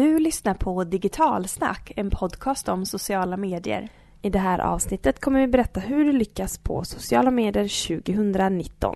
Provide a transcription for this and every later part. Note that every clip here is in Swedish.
Du lyssnar på Digitalsnack, en podcast om sociala medier. I det här avsnittet kommer vi berätta hur du lyckas på sociala medier 2019.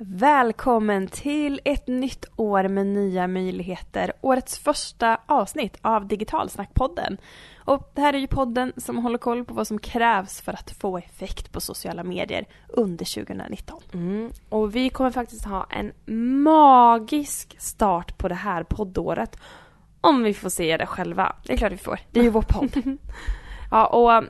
Välkommen till ett nytt år med nya möjligheter. Årets första avsnitt av Digitalsnackpodden. Och det här är ju podden som håller koll på vad som krävs för att få effekt på sociala medier under 2019. Mm. Och vi kommer faktiskt ha en magisk start på det här poddåret. Om vi får se det själva. Det är klart vi får. Det är ju vår podd. ja, och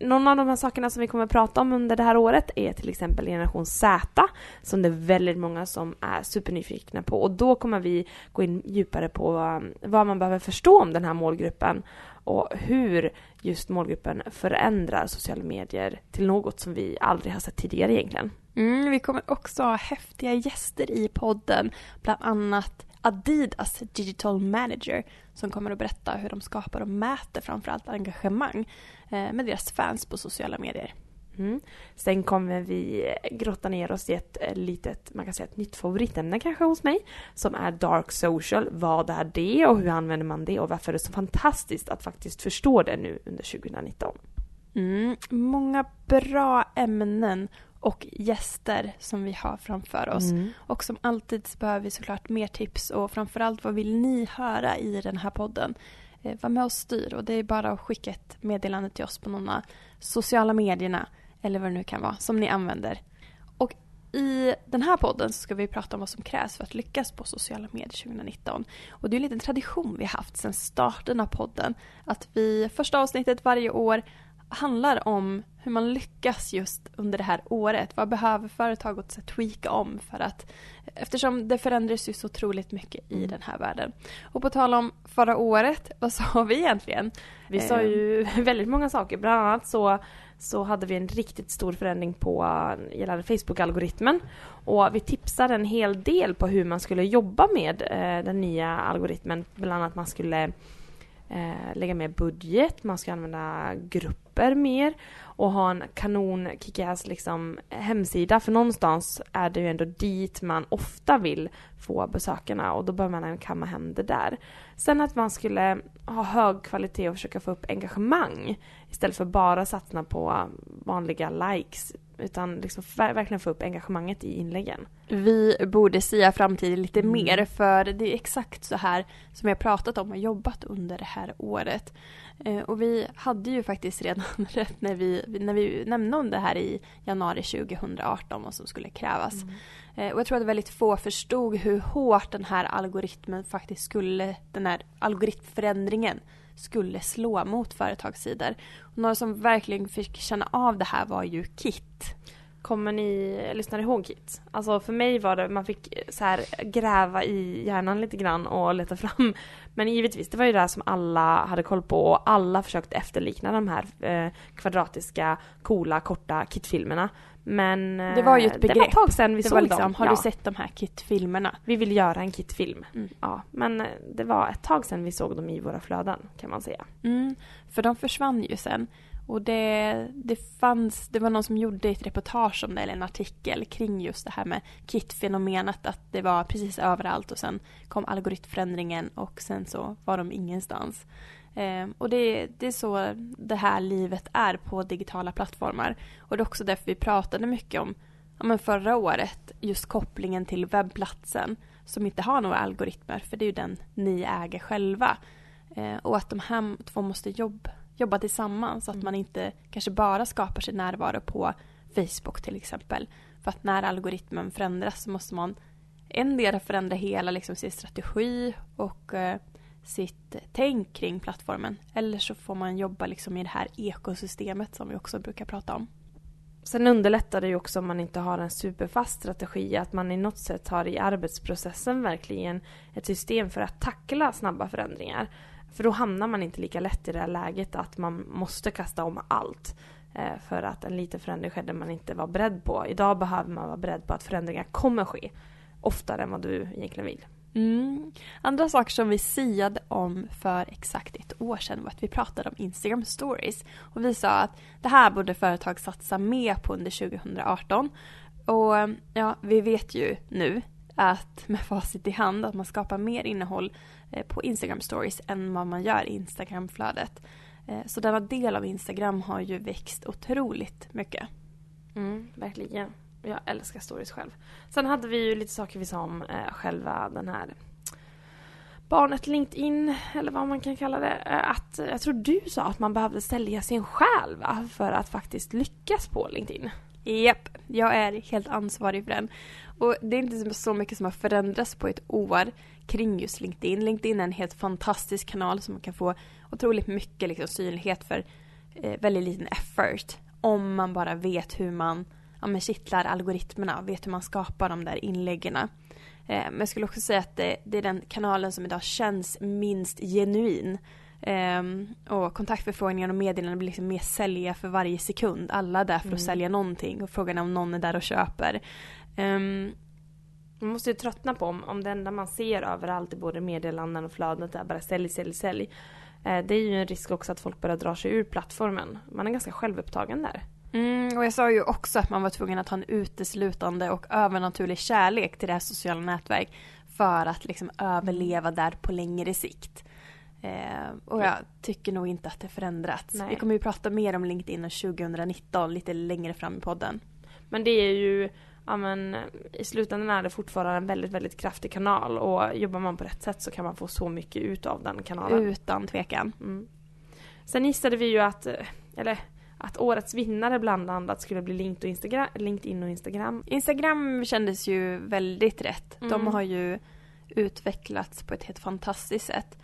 någon av de här sakerna som vi kommer att prata om under det här året är till exempel generation Z som det är väldigt många som är supernyfikna på och då kommer vi gå in djupare på um, vad man behöver förstå om den här målgruppen och hur just målgruppen förändrar sociala medier till något som vi aldrig har sett tidigare egentligen. Mm, vi kommer också ha häftiga gäster i podden, bland annat Adidas Digital Manager som kommer att berätta hur de skapar och mäter framförallt engagemang eh, med deras fans på sociala medier. Mm. Sen kommer vi grotta ner oss i ett eh, litet, man kan säga ett nytt favoritämne kanske hos mig, som är Dark Social. Vad är det och hur använder man det och varför är det så fantastiskt att faktiskt förstå det nu under 2019? Mm, många bra ämnen och gäster som vi har framför oss. Mm. Och som alltid så behöver vi såklart mer tips och framförallt vad vill ni höra i den här podden? Eh, var med och styr och det är bara att skicka ett meddelande till oss på någon av sociala medierna eller vad det nu kan vara som ni använder. Och i den här podden så ska vi prata om vad som krävs för att lyckas på sociala medier 2019. Och det är en liten tradition vi haft sedan starten av podden. Att vi första avsnittet varje år handlar om hur man lyckas just under det här året. Vad behöver företaget tweaka om för att eftersom det förändras ju så otroligt mycket i mm. den här världen. Och på tal om förra året, vad sa vi egentligen? Vi sa ju eh. väldigt många saker. Bland annat så, så hade vi en riktigt stor förändring på gällande Facebook-algoritmen. Och vi tipsade en hel del på hur man skulle jobba med eh, den nya algoritmen. Bland annat att man skulle eh, lägga mer budget, man ska använda grupper mer och ha en kanon kickass liksom hemsida för någonstans är det ju ändå dit man ofta vill få besökarna och då bör man kamma hem det där. Sen att man skulle ha hög kvalitet och försöka få upp engagemang istället för bara satsa på vanliga likes utan liksom verkligen få upp engagemanget i inläggen. Vi borde sia framtiden lite mm. mer för det är exakt så här som jag pratat om och jobbat under det här året. Eh, och vi hade ju faktiskt redan rätt när vi, när vi nämnde om det här i januari 2018 vad som skulle krävas. Mm. Eh, och jag tror att väldigt få förstod hur hårt den här algoritmen faktiskt skulle, den här algoritmförändringen skulle slå mot företagssidor. Och några som verkligen fick känna av det här var ju Kit. Kommer ni, lyssna ihåg Kit? Alltså för mig var det, man fick så här gräva i hjärnan lite grann och leta fram. Men givetvis, det var ju det som alla hade koll på och alla försökte efterlikna de här eh, kvadratiska, coola, korta Kit-filmerna. Men det var ju ett begrepp. Det var ett tag sedan vi det såg liksom, dem. Har ja. du sett de här Kit-filmerna? Vi vill göra en Kit-film. Mm. Ja, men eh, det var ett tag sedan vi såg dem i våra flöden kan man säga. Mm, för de försvann ju sen. Och det, det fanns, det var någon som gjorde ett reportage om det, eller en artikel kring just det här med KIT-fenomenet, att det var precis överallt och sen kom algoritmförändringen och sen så var de ingenstans. Eh, och det, det är så det här livet är på digitala plattformar. Och det är också därför vi pratade mycket om ja, men förra året, just kopplingen till webbplatsen som inte har några algoritmer, för det är ju den ni äger själva. Eh, och att de här två måste jobba jobba tillsammans. Så att mm. man inte kanske bara skapar sin närvaro på Facebook till exempel. För att när algoritmen förändras så måste man en del förändra hela liksom, sin strategi och eh, sitt tänk kring plattformen. Eller så får man jobba liksom, i det här ekosystemet som vi också brukar prata om. Sen underlättar det ju också om man inte har en superfast strategi att man i något sätt har i arbetsprocessen verkligen ett system för att tackla snabba förändringar. För då hamnar man inte lika lätt i det här läget att man måste kasta om allt. Eh, för att en liten förändring skedde man inte var beredd på. Idag behöver man vara beredd på att förändringar kommer ske. Oftare än vad du egentligen vill. Mm. Andra saker som vi siade om för exakt ett år sedan var att vi pratade om Instagram stories. Och vi sa att det här borde företag satsa mer på under 2018. Och ja, vi vet ju nu att med facit i hand att man skapar mer innehåll eh, på Instagram stories än vad man gör i Instagramflödet. Eh, så denna del av Instagram har ju växt otroligt mycket. Mm, verkligen. Jag älskar stories själv. Sen hade vi ju lite saker vi sa om eh, själva den här barnet LinkedIn, eller vad man kan kalla det. Eh, att, jag tror du sa att man behövde sälja sin själ va? för att faktiskt lyckas på LinkedIn. Japp, jag är helt ansvarig för den. Och det är inte så mycket som har förändrats på ett år kring just LinkedIn. LinkedIn är en helt fantastisk kanal som man kan få otroligt mycket liksom, synlighet för eh, väldigt liten effort. Om man bara vet hur man ja, men kittlar algoritmerna och vet hur man skapar de där inläggen. Eh, men jag skulle också säga att det, det, är den kanalen som idag känns minst genuin. Um, och kontaktförfrågningar och meddelanden blir liksom mer sälja för varje sekund. Alla är där för att mm. sälja någonting och frågan är om någon är där och köper. Um, man måste ju tröttna på om, om det enda man ser överallt i både meddelanden och flödet är bara sälj, sälj, sälj. Uh, det är ju en risk också att folk börjar dra sig ur plattformen. Man är ganska självupptagen där. Mm, och jag sa ju också att man var tvungen att ha en uteslutande och övernaturlig kärlek till det här sociala nätverk för att liksom överleva där på längre sikt. Eh, och jag tycker nog inte att det förändrats. Nej. Vi kommer ju prata mer om LinkedIn 2019 lite längre fram i podden. Men det är ju, ja men i slutändan är det fortfarande en väldigt, väldigt kraftig kanal och jobbar man på rätt sätt så kan man få så mycket ut av den kanalen. Utan tvekan. Mm. Sen gissade vi ju att, eller att årets vinnare bland annat skulle bli LinkedIn och Instagram. Instagram kändes ju väldigt rätt. Mm. De har ju utvecklats på ett helt fantastiskt sätt.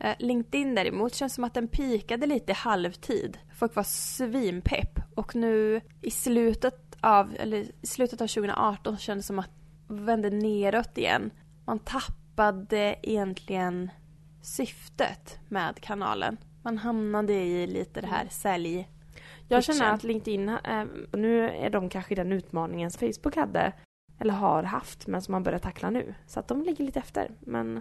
Eh, LinkedIn däremot känns som att den pikade lite i halvtid. Folk var svinpepp och nu i slutet av, eller i slutet av 2018 kändes det som att det vände neråt igen. Man tappade egentligen syftet med kanalen. Man hamnade i lite det här sälj jag känner att LinkedIn, eh, nu är de kanske den utmaningen som Facebook hade, eller har haft, men som man börjar tackla nu. Så att de ligger lite efter, men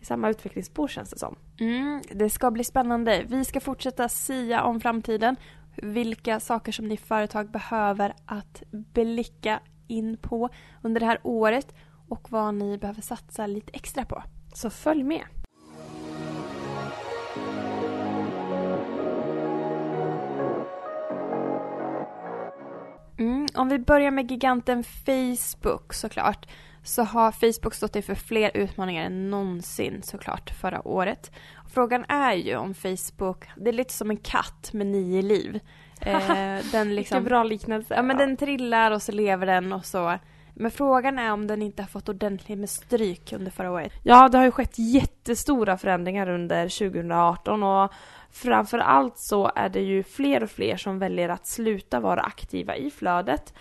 i samma utvecklingsspår känns det som. Mm, det ska bli spännande. Vi ska fortsätta sia om framtiden, vilka saker som ni företag behöver att blicka in på under det här året och vad ni behöver satsa lite extra på. Så följ med! Om vi börjar med giganten Facebook såklart så har Facebook stått inför fler utmaningar än någonsin såklart förra året. Frågan är ju om Facebook, det är lite som en katt med nio liv. eh, den liksom, Vilken bra liknelse. Ja men den trillar och så lever den och så. Men frågan är om den inte har fått ordentligt med stryk under förra året. Ja, det har ju skett jättestora förändringar under 2018 och Framförallt så är det ju fler och fler som väljer att sluta vara aktiva i flödet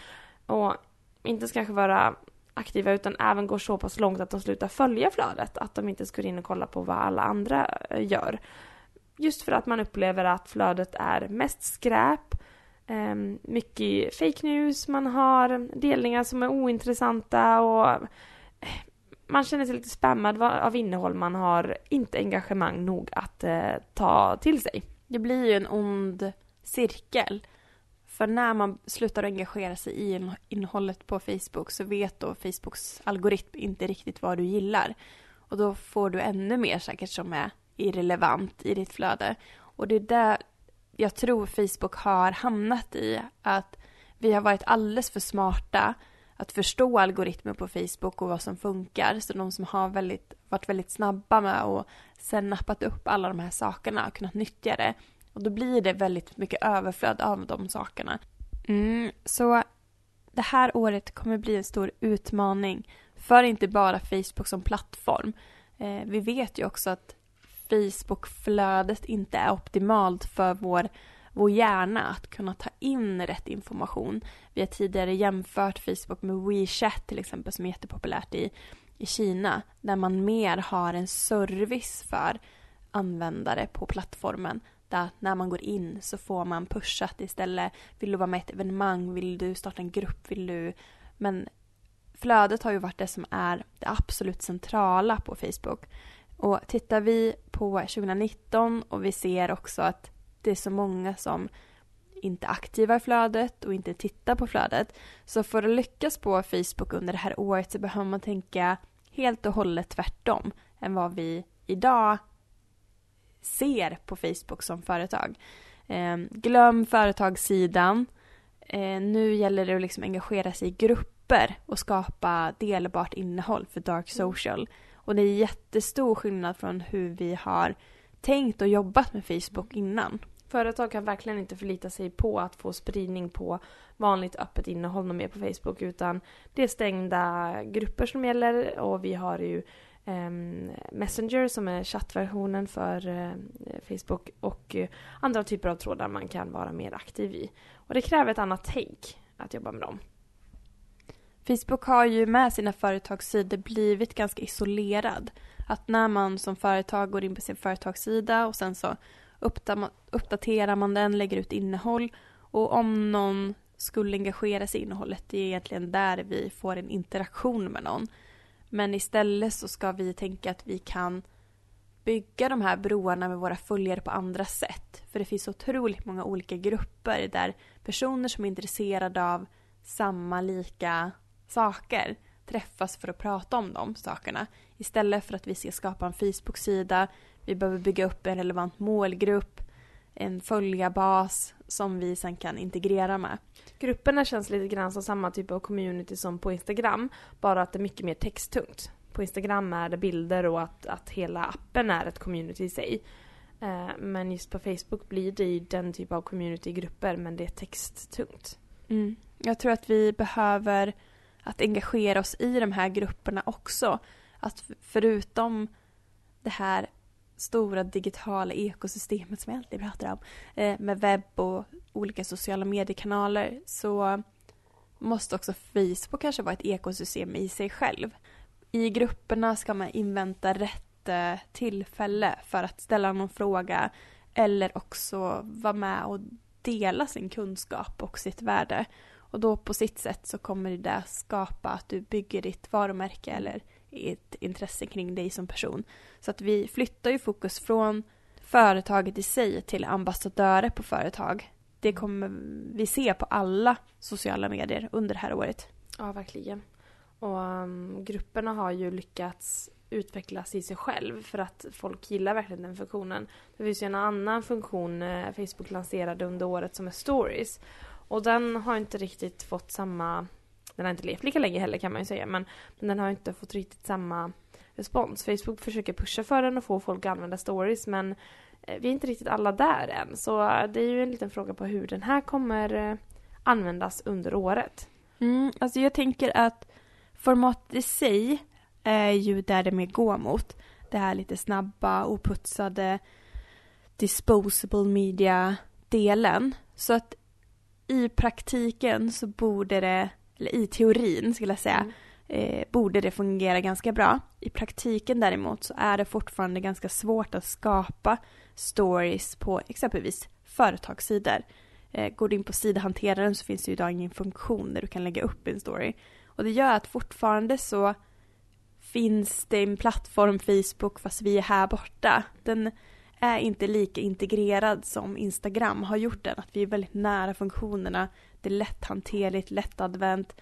och inte kanske vara aktiva utan även går så pass långt att de slutar följa flödet, att de inte ska in och kolla på vad alla andra eh, gör. Just för att man upplever att flödet är mest skräp, ehm, mycket fake news, man har delningar som är ointressanta och man känner sig lite spammad av innehåll man har inte engagemang nog att eh, ta till sig. Det blir ju en ond cirkel. För när man slutar engagera sig i innehållet på Facebook så vet då Facebooks algoritm inte riktigt vad du gillar. Och då får du ännu mer säkert som är irrelevant i ditt flöde. Och det är där jag tror Facebook har hamnat i. Att vi har varit alldeles för smarta att förstå algoritmer på Facebook och vad som funkar. Så de som har väldigt, varit väldigt snabba med och sen nappat upp alla de här sakerna och kunnat nyttja det. Och då blir det väldigt mycket överflöd av de sakerna. Mm, så det här året kommer bli en stor utmaning för inte bara Facebook som plattform. Eh, vi vet ju också att Facebook-flödet inte är optimalt för vår vår hjärna att kunna ta in rätt information. Vi har tidigare jämfört Facebook med WeChat till exempel som är jättepopulärt i, i Kina där man mer har en service för användare på plattformen där när man går in så får man pushat istället. Vill du vara med i ett evenemang? Vill du starta en grupp? Vill du... Men flödet har ju varit det som är det absolut centrala på Facebook. Och tittar vi på 2019 och vi ser också att det är så många som inte aktiva i flödet och inte tittar på flödet. Så för att lyckas på Facebook under det här året så behöver man tänka helt och hållet tvärtom än vad vi idag ser på Facebook som företag. Eh, glöm företagssidan. Eh, nu gäller det att liksom engagera sig i grupper och skapa delbart innehåll för Dark mm. Social. Och det är jättestor skillnad från hur vi har tänkt och jobbat med Facebook innan. Företag kan verkligen inte förlita sig på att få spridning på vanligt öppet innehåll mer på Facebook utan det är stängda grupper som gäller och vi har ju eh, Messenger som är chattversionen för eh, Facebook och eh, andra typer av trådar man kan vara mer aktiv i. Och det kräver ett annat tänk att jobba med dem. Facebook har ju med sina företagssidor blivit ganska isolerad. Att när man som företag går in på sin företagssida och sen så uppdaterar man den, lägger ut innehåll och om någon skulle engagera sig i innehållet, det är egentligen där vi får en interaktion med någon. Men istället så ska vi tänka att vi kan bygga de här broarna med våra följare på andra sätt. För det finns otroligt många olika grupper där personer som är intresserade av samma lika saker träffas för att prata om de sakerna. Istället för att vi ska skapa en Facebook-sida, vi behöver bygga upp en relevant målgrupp, en följarbas som vi sen kan integrera med. Grupperna känns lite grann som samma typ av community som på Instagram, bara att det är mycket mer texttungt. På Instagram är det bilder och att, att hela appen är ett community i sig. Eh, men just på Facebook blir det den typ av communitygrupper men det är texttungt. Mm. Jag tror att vi behöver att engagera oss i de här grupperna också. Att förutom det här stora digitala ekosystemet som jag alltid pratar om eh, med webb och olika sociala mediekanaler så måste också Facebook kanske vara ett ekosystem i sig själv. I grupperna ska man invänta rätt eh, tillfälle för att ställa någon fråga eller också vara med och dela sin kunskap och sitt värde. Och då på sitt sätt så kommer det skapa att du bygger ditt varumärke eller ett intresse kring dig som person. Så att vi flyttar ju fokus från företaget i sig till ambassadörer på företag. Det kommer vi se på alla sociala medier under det här året. Ja, verkligen. Och um, grupperna har ju lyckats utvecklas i sig själv för att folk gillar verkligen den funktionen. Det finns ju en annan funktion eh, Facebook lanserade under året som är stories. Och den har inte riktigt fått samma den har inte levt lika länge heller kan man ju säga men, men den har inte fått riktigt samma respons. Facebook försöker pusha för den och få folk att använda stories men eh, vi är inte riktigt alla där än. Så eh, det är ju en liten fråga på hur den här kommer eh, användas under året. Mm, alltså jag tänker att formatet i sig är ju där det mer går mot. Det här lite snabba, oputsade, disposable media-delen. Så att i praktiken så borde det eller i teorin skulle jag säga, mm. eh, borde det fungera ganska bra. I praktiken däremot så är det fortfarande ganska svårt att skapa stories på exempelvis företagssidor. Eh, går du in på sidhanteraren så finns det ju idag ingen funktion där du kan lägga upp en story. Och det gör att fortfarande så finns det en plattform, Facebook, fast vi är här borta. Den är inte lika integrerad som Instagram har gjort den. Att vi är väldigt nära funktionerna det är lätthanterligt, lättadvänt.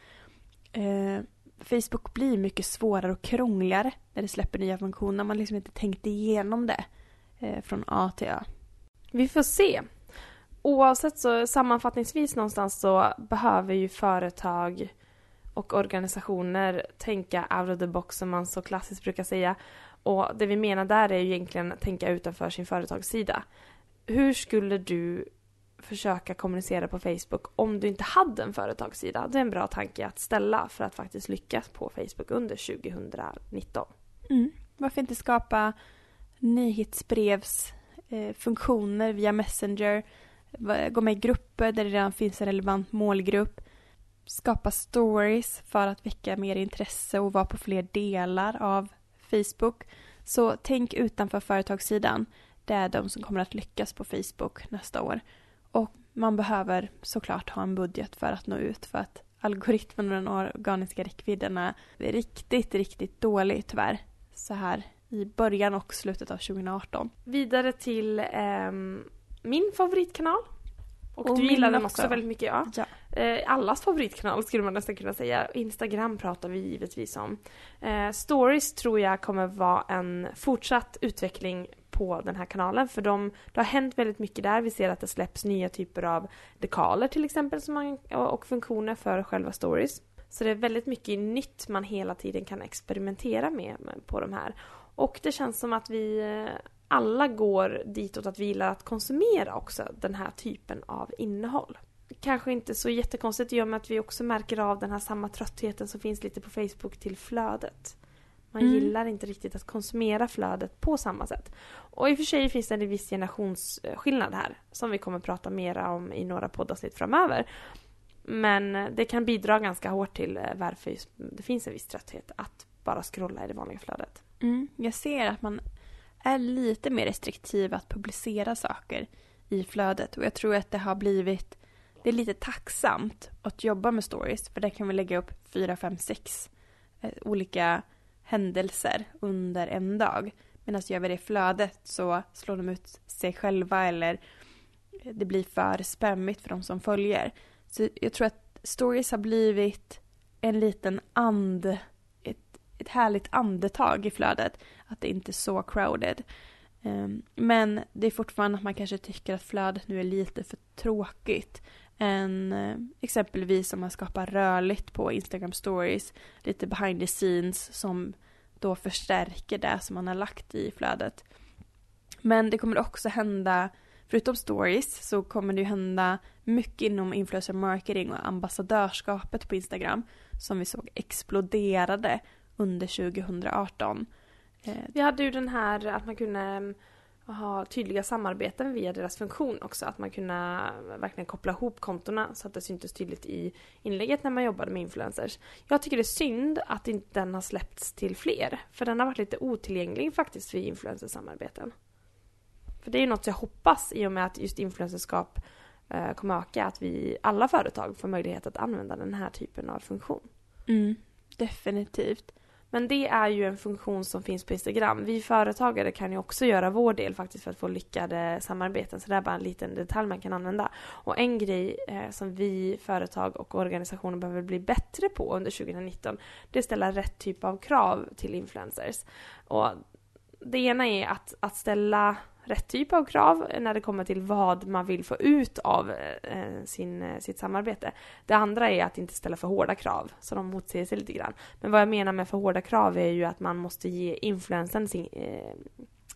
Eh, Facebook blir mycket svårare och krångligare när det släpper nya funktioner. Man liksom inte tänkt igenom det eh, från A till Ö. Vi får se. Oavsett så sammanfattningsvis någonstans så behöver ju företag och organisationer tänka out of the box som man så klassiskt brukar säga. Och det vi menar där är ju egentligen att tänka utanför sin företagssida. Hur skulle du försöka kommunicera på Facebook om du inte hade en företagssida. Det är en bra tanke att ställa för att faktiskt lyckas på Facebook under 2019. Mm. Varför inte skapa nyhetsbrevsfunktioner eh, via Messenger, gå med i grupper där det redan finns en relevant målgrupp, skapa stories för att väcka mer intresse och vara på fler delar av Facebook. Så tänk utanför företagssidan. Det är de som kommer att lyckas på Facebook nästa år. Och man behöver såklart ha en budget för att nå ut för att algoritmen och den organiska räckvidden är riktigt, riktigt dålig tyvärr. Så här i början och slutet av 2018. Vidare till ehm, min favoritkanal. Och, Och du gillar den också. också väldigt mycket ja. Ja. Eh, allas favoritkanal skulle man nästan kunna säga. Instagram pratar vi givetvis om. Eh, stories tror jag kommer vara en fortsatt utveckling på den här kanalen för de, det har hänt väldigt mycket där. Vi ser att det släpps nya typer av dekaler till exempel som man, och, funktioner för själva stories. Så det är väldigt mycket nytt man hela tiden kan experimentera med, på de här. Och det känns som att vi eh, alla går ditåt att vi gillar att konsumera också den här typen av innehåll. Kanske inte så jättekonstigt i och med att vi också märker av den här samma tröttheten som finns lite på Facebook till flödet. Man Mm. gillar inte riktigt att konsumera flödet på samma sätt. Och i och för sig finns det en viss generationsskillnad här som vi kommer prata mer om i några poddavsnitt framöver. Men det kan bidra ganska hårt till eh, varför det finns en viss trötthet att bara scrolla i det vanliga flödet. Mm, jag ser att man är lite mer restriktiv att publicera saker i flödet och jag tror att det har blivit det är lite tacksamt att jobba med stories för där kan vi lägga upp fyra, fem, sex eh, olika händelser under en dag. Medan gör vi det i flödet så slår de ut sig själva eller det blir för spämmigt för de som följer. Så jag tror att stories har blivit en liten and, ett, ett härligt andetag i flödet. Att det inte är så crowded. Ehm, men det är fortfarande att man kanske tycker att flödet nu är lite för tråkigt. Än eh, exempelvis om man skapar rörligt på Instagram stories, lite behind the scenes som då förstärker det som man har lagt i flödet. Men det kommer också hända, förutom stories, så kommer det ju hända mycket inom influencer marketing och ambassadörskapet på Instagram som vi såg exploderade under 2018. Eh, vi hade ju den här att man kunde och ha tydliga samarbeten via deras funktion också. Att man kunde verkligen koppla ihop kontona så att det syntes tydligt i inlägget när man jobbade med influencers. Jag tycker det är synd att inte den har släppts till fler. För den har varit lite otillgänglig faktiskt vid influencersamarbeten. För det är ju något jag hoppas i och med att just influencerskap eh, kommer öka. Att vi alla företag får möjlighet att använda den här typen av funktion. Mm, definitivt. Men det är ju en funktion som finns på Instagram. Vi företagare kan ju också göra vår del faktiskt för att få lyckade samarbeten. Så det är bara en liten detalj man kan använda. Och en grej eh, som vi företag och organisationer behöver bli bättre på under 2019 det är att ställa rätt typ av krav till influencers. Och det ena är att, att ställa rätt typ av krav när det kommer till vad man vill få ut av eh, sin, eh, sitt samarbete. Det andra är att inte ställa för hårda krav, så de motsäger sig lite grann. Men vad jag menar med för hårda krav är ju att man måste ge influensen sin eh,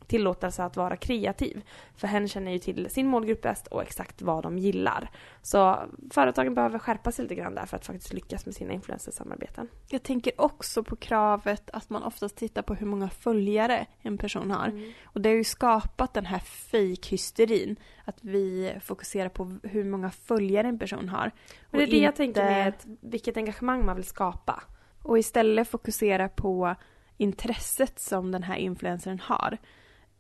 tillåtelse att vara kreativ. För hen känner ju till sin målgrupp bäst och exakt vad de gillar. Så företagen behöver skärpa sig lite grann där för att faktiskt lyckas med sina influencersamarbeten. Jag tänker också på kravet att man oftast tittar på hur många följare en person har. Mm. Och det har ju skapat den här fake-hysterin. Att vi fokuserar på hur många följare en person har. Men det är det jag inte- tänker med vilket engagemang man vill skapa. Och istället fokusera på intresset som den här influencern har.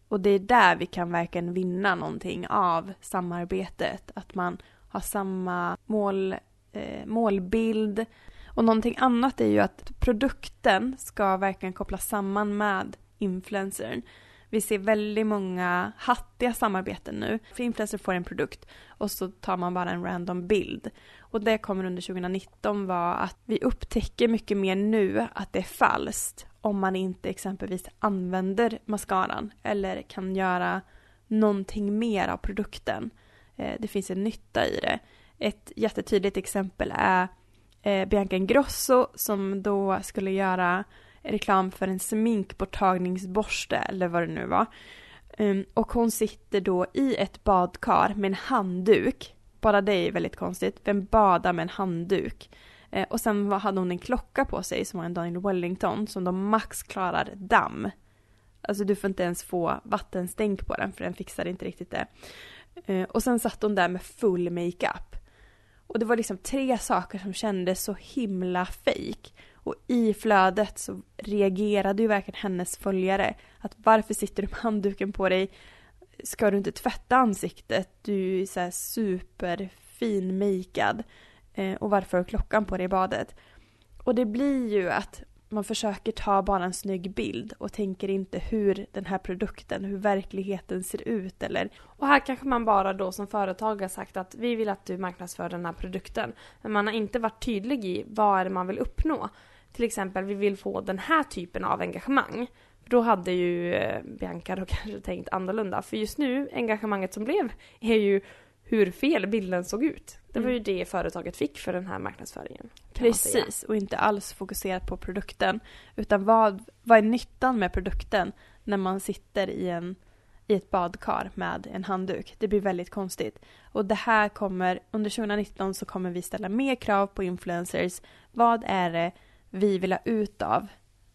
Och det är där vi kan verkligen vinna någonting av samarbetet. Att man har samma mål, eh, målbild. Och någonting annat är ju att produkten ska verkligen kopplas samman med influencern. Vi ser väldigt många hattiga samarbeten nu. För influencer får en produkt och så tar man bara en random bild. Och det kommer under 2019 vara att vi upptäcker mycket mer nu att det är falskt om man inte exempelvis använder mascaran eller kan göra någonting mer av produkten. Eh, det finns en nytta i det. Ett jättetydligt exempel är eh, Bianca Ingrosso som då skulle göra reklam för en sminkborttagningsborste eller vad det nu var. Ehm, och hon sitter då i ett badkar med en handduk. Bara det är väldigt konstigt. Vem badar med en handduk? Eh, och sen var- hade hon en klocka på sig som var en Daniel Wellington som då max klarar damm. Alltså du får inte ens få vattenstänk på den för den fixar inte riktigt det. Eh, och sen satt hon där med full makeup. Och det var liksom tre saker som kändes så himla fake. Och i flödet så reagerade ju verkligen hennes följare. Att varför sitter du med handduken på dig? Ska du inte tvätta ansiktet? Du är så här superfin makead. Eh, Eh, och varför har klockan på dig i badet? Och det blir ju att man försöker ta bara en snygg bild och tänker inte hur den här produkten, hur verkligheten ser ut eller... Och här kanske man bara då som företag har sagt att vi vill att du marknadsför den här produkten. Men man har inte varit tydlig i vad är det man vill uppnå. Till exempel, vi vill få den här typen av engagemang. Då hade ju eh, Bianca då kanske tänkt annorlunda. För just nu, engagemanget som blev är ju hur fel bilden såg ut. Det var ju mm. det företaget fick för den här marknadsföringen. Precis, och inte alls fokuserat på produkten. Utan vad, vad är nyttan med produkten när man sitter i, en, i ett badkar med en handduk? Det blir väldigt konstigt. Och det här kommer, under 2019 så kommer vi ställa mer krav på influencers. Vad är det vi vill ha ut av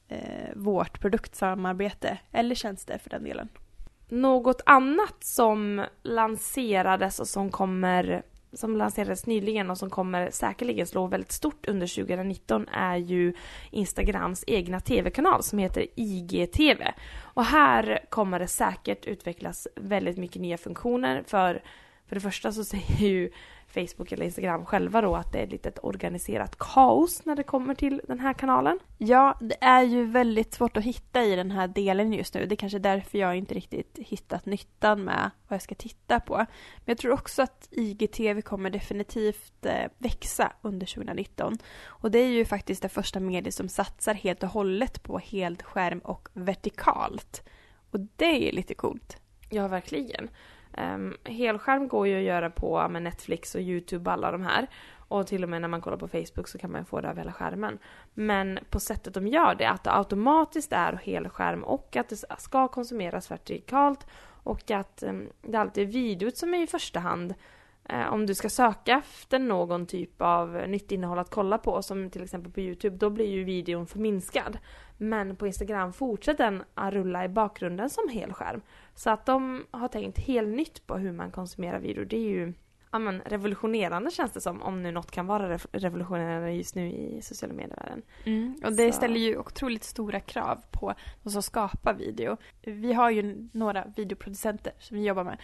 eh, vårt produktsamarbete eller tjänster för den delen? Något annat som lanserades och som kommer som lanserades nyligen och som kommer säkerligen slå väldigt stort under 2019 är ju Instagrams egna tv-kanal som heter IGTV. Och här kommer det säkert utvecklas väldigt mycket nya funktioner för för det första så säger ju Facebook eller Instagram själva då att det är ett litet organiserat kaos när det kommer till den här kanalen. Ja, det är ju väldigt svårt att hitta i den här delen just nu. Det är kanske därför jag inte riktigt hittat nyttan med vad jag ska titta på. Men jag tror också att IGTV kommer definitivt eh, växa under 2019. Och det är ju faktiskt det första mediet som satsar helt och hållet på helskärm och vertikalt. Och det är lite coolt. Ja, verkligen. Um, helskärm går ju att göra på med Netflix och YouTube och alla de här. Och till och med när man kollar på Facebook så kan man få det över hela skärmen. Men på sättet de gör det, att det automatiskt är helskärm och att det ska konsumeras vertikalt och att um, det alltid är videot som är i första hand eh, om du ska söka efter någon typ av nytt innehåll att kolla på, som till exempel på Youtube, då blir ju videon förminskad. Men på Instagram fortsätter den att rulla i bakgrunden som helskärm. Så att de har tänkt helt nytt på hur man konsumerar video. Det är ju ja, men, revolutionerande känns det som, om nu något kan vara revolutionerande just nu i sociala medier-världen. Mm, och det Så. ställer ju otroligt stora krav på de som skapar video. Vi har ju några videoproducenter som vi jobbar med.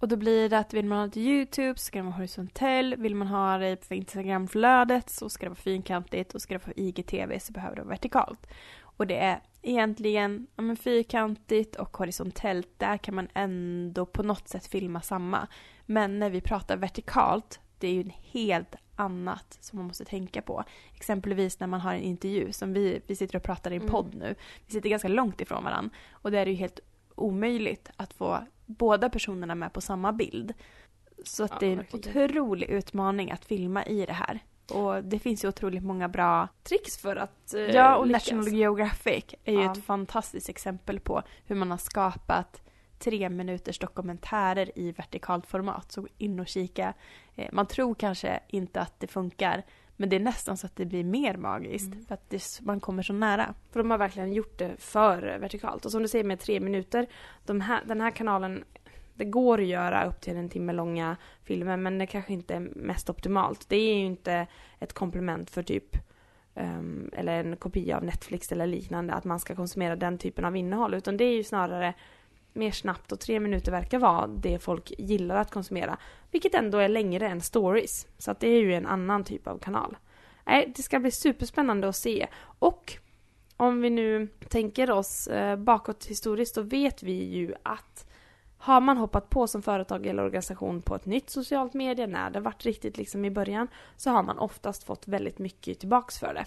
Och då blir det att vill man ha det till YouTube så ska det vara horisontell. Vill man ha det på Instagramflödet så ska det vara fyrkantigt och ska det vara IGTV så behöver det vara vertikalt. Och det är egentligen ja, men fyrkantigt och horisontellt. Där kan man ändå på något sätt filma samma. Men när vi pratar vertikalt, det är ju en helt annat som man måste tänka på. Exempelvis när man har en intervju som vi, vi sitter och pratar i en podd mm. nu. Vi sitter ganska långt ifrån varandra och det är ju helt omöjligt att få båda personerna med på samma bild. Så att ja, det är en verkligen. otrolig utmaning att filma i det här. Och det finns ju otroligt många bra tricks för att eh, Ja, och lyckas. National Geographic är ju ja. ett fantastiskt exempel på hur man har skapat tre minuters dokumentärer i vertikalt format. Så in och kika. Eh, man tror kanske inte att det funkar men det är nästan så att det blir mer magiskt mm. för att det, man kommer så nära. För de har verkligen gjort det för vertikalt. Och som du säger med tre minuter, de här, den här kanalen det går att göra upp till en timme långa filmer men det kanske inte är mest optimalt. Det är ju inte ett komplement för typ um, eller en kopia av Netflix eller liknande att man ska konsumera den typen av innehåll utan det är ju snarare mer snabbt och tre minuter verkar vara det folk gillar att konsumera. Vilket ändå är längre än stories. Så att det är ju en annan typ av kanal. Nej, det ska bli superspännande att se. Och om vi nu tänker oss eh, bakåt historiskt så vet vi ju att har man hoppat på som företag eller organisation på ett nytt socialt medie när det varit riktigt liksom i början så har man oftast fått väldigt mycket tillbaks för det.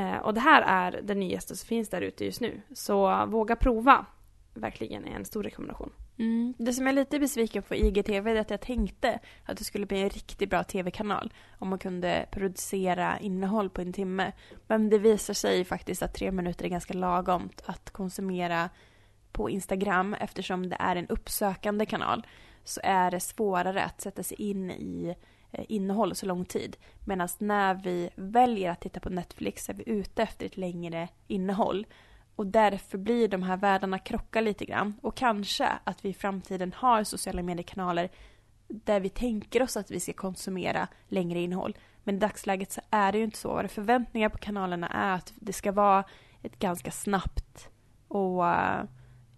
Eh, och det här är det nyaste som finns där ute just nu. Så våga prova verkligen är en stor rekommendation. Mm. Det som jag är lite besviken på IGTV är att jag tänkte att det skulle bli en riktigt bra tv-kanal om man kunde producera innehåll på en timme. Men det visar sig faktiskt att tre minuter är ganska lagom att konsumera på Instagram eftersom det är en uppsökande kanal så är det svårare att sätta sig in i eh, innehåll så lång tid. Medan när vi väljer att titta på Netflix är vi ute efter ett längre innehåll. Och därför blir de här världarna krocka lite grann. Och kanske att vi i framtiden har sociala mediekanaler där vi tänker oss att vi ska konsumera längre innehåll. Men i dagsläget så är det ju inte så. Våra förväntningar på kanalerna är att det ska vara ett ganska snabbt och eh,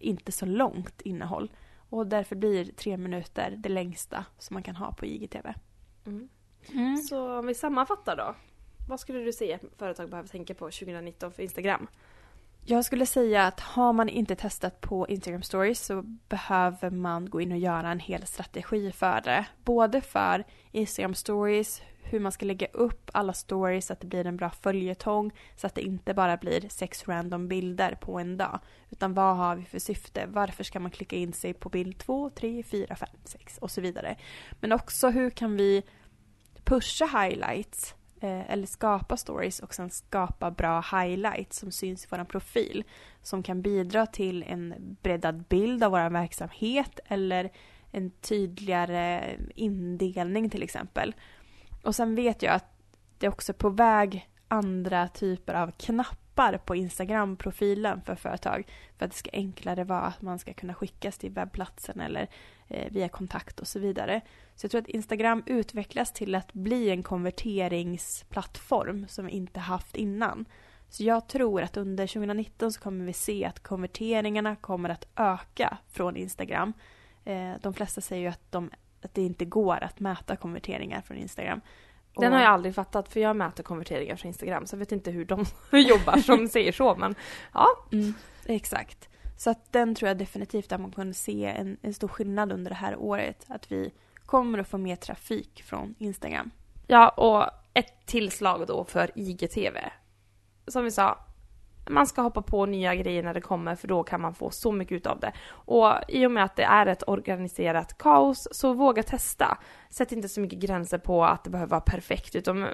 inte så långt innehåll. Och därför blir tre minuter det längsta som man kan ha på IGTV. Mm. Mm. Så om vi sammanfattar då. Vad skulle du säga att företag behöver tänka på 2019 för Instagram? Jag skulle säga att har man inte testat på Instagram stories så behöver man gå in och göra en hel strategi för det. Både för Instagram stories, hur man ska lägga upp alla stories så att det blir en bra följetong så att det inte bara blir sex random bilder på en dag. Utan vad har vi för syfte? Varför ska man klicka in sig på bild 2, 3, 4, 5, 6 och så vidare. Men också hur kan vi pusha highlights eh, eller skapa stories och sen skapa bra highlights som syns i vår profil som kan bidra till en breddad bild av vår verksamhet eller en tydligare indelning till exempel. Och sen vet jag att det är också på väg andra typer av knappar på Instagram-profilen för företag för att det ska enklare vara att man ska kunna skickas till webbplatsen eller via kontakt och så vidare. Så jag tror att Instagram utvecklas till att bli en konverteringsplattform som vi inte haft innan. Så jag tror att under 2019 så kommer vi se att konverteringarna kommer att öka från Instagram. Eh, de flesta säger ju att, de, att det inte går att mäta konverteringar från Instagram. Den Och- har jag aldrig fattat för jag mäter konverteringar från Instagram så jag vet inte hur de jobbar som säger så men ja. Mm, exakt. Så att den tror jag definitivt att man kunde se en, en stor skillnad under det här året. Att vi kommer att få mer trafik från Instagram. Ja och ett tillslag då för IGTV. Som vi sa, man ska hoppa på nya grejer när det kommer för då kan man få så mycket utav det. Och i och med att det är ett organiserat kaos så våga testa. Sätt inte så mycket gränser på att det behöver vara perfekt utan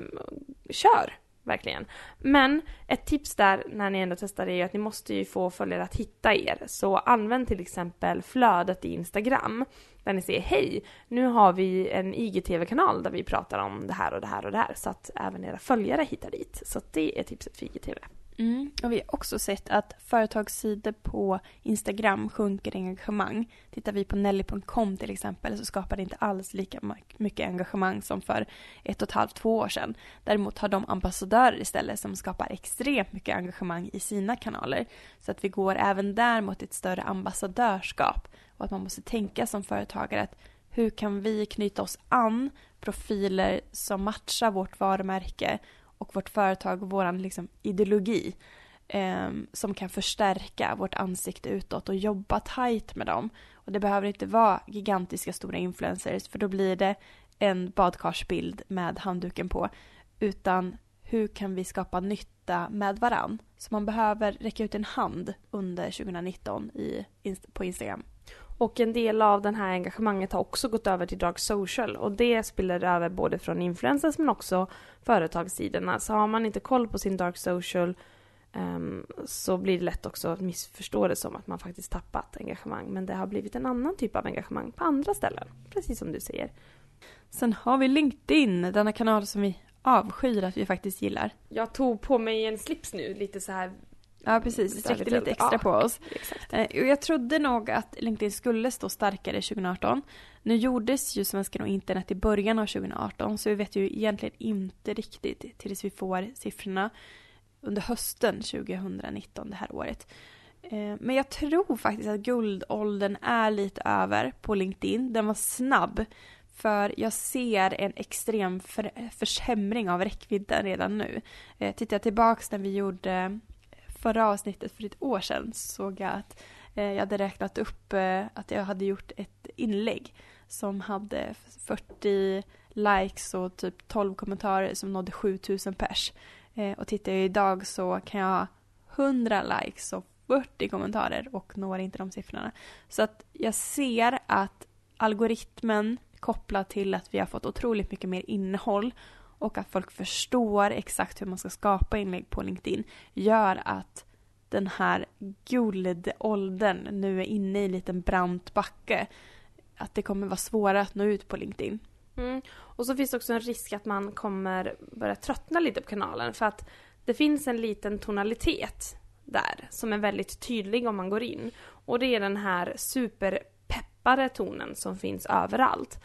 kör verkligen. Men ett tips där när ni ändå testar är ju att ni måste ju få följare att hitta er. Så använd till exempel flödet i Instagram där ni säger hej, nu har vi en IGTV-kanal där vi pratar om det här och det här och det här så att även era följare hittar dit. Så det är tipset för IGTV. Mm. Och vi har också sett att företagssidor på Instagram sjunker i engagemang. Tittar vi på Nelly.com till exempel så skapar det inte alls lika mycket engagemang som för ett och ett halvt, två år sedan. Däremot har de ambassadörer istället som skapar extremt mycket engagemang i sina kanaler. Så att vi går även där mot ett större ambassadörskap. Och att man måste tänka som företagare att hur kan vi knyta oss an profiler som matchar vårt varumärke och vårt företag och vår liksom, ideologi eh, som kan förstärka vårt ansikte utåt och jobba tajt med dem. Och det behöver inte vara gigantiska stora influencers för då blir det en badkarsbild med handduken på. Utan hur kan vi skapa nytta med varann? Så man behöver räcka ut en hand under 2019 i, på Instagram. Och en del av det här engagemanget har också gått över till dark social och det spiller över både från influencers men också företagssidorna. Så har man inte koll på sin dark social ehm, så blir det lätt också att missförstå det som att man faktiskt tappat engagemang. Men det har blivit en annan typ av engagemang på andra ställen. Precis som du säger. Sen har vi LinkedIn, denna kanal som vi avskyr att vi faktiskt gillar. Jag tog på mig en slips nu, lite så här. Ja, precis. Sträckte Lite- lite extra ja. på oss. Exakt. Eh, och Jag trodde nog att LinkedIn skulle stå starkare 2018. Nu gjordes ju Svenskan och internet i början av 2018 så vi vet ju egentligen inte riktigt tills vi får siffrorna under hösten 2019 det här året. Eh, Men jag tror faktiskt att guldåldern är lite över på LinkedIn. Den var snabb. För jag ser en extrem för, försämring av räckvidden redan nu. Eh, tittar jag tillbaks när vi gjorde förra avsnittet för ett år sedan såg jag att eh, jag hade räknat upp eh, att jag hade gjort ett inlägg som hade 40 likes och typ 12 kommentarer som nådde 7000 pers. Eh, och tittar jag idag så kan jag ha 100 likes och 40 kommentarer och når inte de siffrorna. Så att jag ser att algoritmen kopplat till att vi har fått otroligt mycket mer innehåll och att folk förstår exakt hur man ska skapa inlägg på LinkedIn gör att den här guldåldern nu är inne i en liten brant backe. Att det kommer vara svårare att nå ut på LinkedIn. Mm. Och så finns det också en risk att man kommer börja tröttna lite på kanalen för att det finns en liten tonalitet där som är väldigt tydlig om man går in. Och det är den här superpeppade tonen som finns överallt.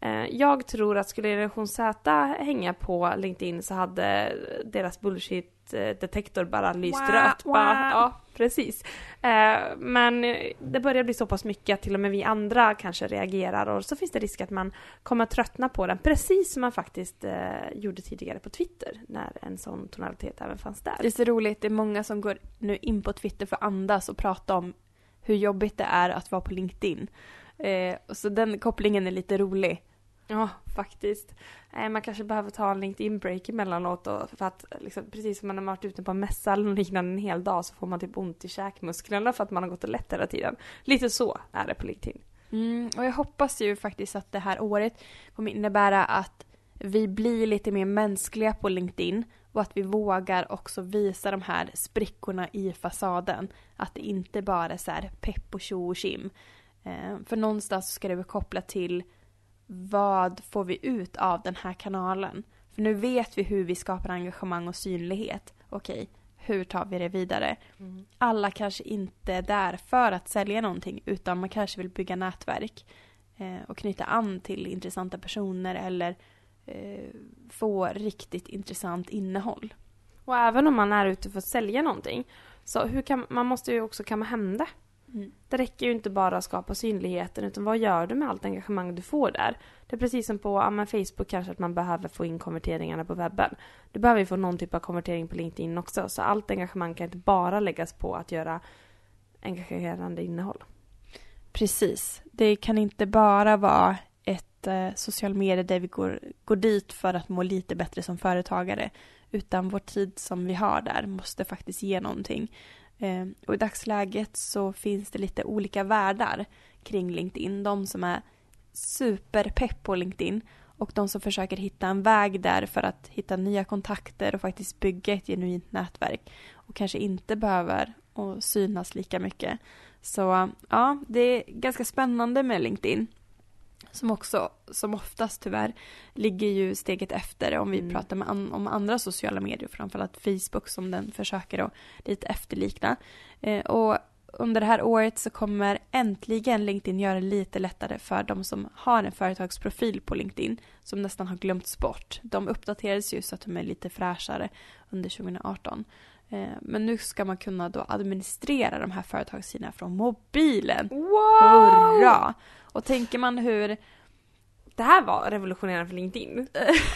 Eh, jag tror att skulle generation Z hänga på LinkedIn så hade deras bullshit detektor bara lyst Wah, rött. Bara, wah. ja, precis. Eh, Men det börjar bli så pass mycket att till och med vi andra kanske reagerar och så finns det risk att man kommer att tröttna på den precis som man faktiskt eh, gjorde tidigare på Twitter när en sån tonalitet även fanns där. Det är så roligt, det är många som går nu in på Twitter för att andas och prata om hur jobbigt det är att vara på LinkedIn. Eh, så den kopplingen är lite rolig. Ja, faktiskt. Eh, man kanske behöver ta en LinkedIn-break emellanåt och för att liksom, precis som man har varit ute på en mässa eller liknande en hel dag så får man typ ont i käkmusklerna för att man har gått och lätt hela tiden. Lite så är det på LinkedIn. Mm, och jag hoppas ju faktiskt att det här året kommer innebära att vi blir lite mer mänskliga på LinkedIn och att vi vågar också visa de här sprickorna i fasaden. Att det inte bara är så här pepp och tjo och tjim. Eh, för någonstans ska det vara kopplat till vad får vi ut av den här kanalen? För nu vet vi hur vi skapar engagemang och synlighet. Okej, hur tar vi det vidare? Alla kanske inte är där för att sälja någonting utan man kanske vill bygga nätverk eh, och knyta an till intressanta personer eller eh, få riktigt intressant innehåll. Och även om man är ute för att sälja någonting så hur kan, man måste ju också kamma hem det. Mm. Det räcker ju inte bara att skapa synligheten utan vad gör du med allt engagemang du får där? Det är precis som på ja, men Facebook kanske att man behöver få in konverteringarna på webben. Du behöver ju få någon typ av konvertering på LinkedIn också så allt engagemang kan inte bara läggas på att göra engagerande innehåll. Precis. Det kan inte bara vara ett eh, social media där vi går, går dit för att må lite bättre som företagare. Utan vår tid som vi har där måste faktiskt ge någonting. Ehm, och i dagsläget så finns det lite olika världar kring LinkedIn. De som är superpepp på LinkedIn och de som försöker hitta en väg där för att hitta nya kontakter och faktiskt bygga ett genuint nätverk. Och kanske inte behöver och synas lika mycket. Så ja, det är ganska spännande med LinkedIn. Som också, som oftast tyvärr, ligger ju steget efter om vi Mm. pratar an, om andra sociala medier, framförallt Facebook som den försöker att lite efterlikna. Eh, och under det här året så kommer äntligen LinkedIn göra det lite lättare för de som har en företagsprofil på LinkedIn som nästan har glömts bort. De uppdaterades ju så att de är lite fräschare under 2018. Eh, Men nu ska man kunna då administrera de här företagssidorna från mobilen. Wow! Hurra! Och tänker man hur Det här var revolutionerande för LinkedIn.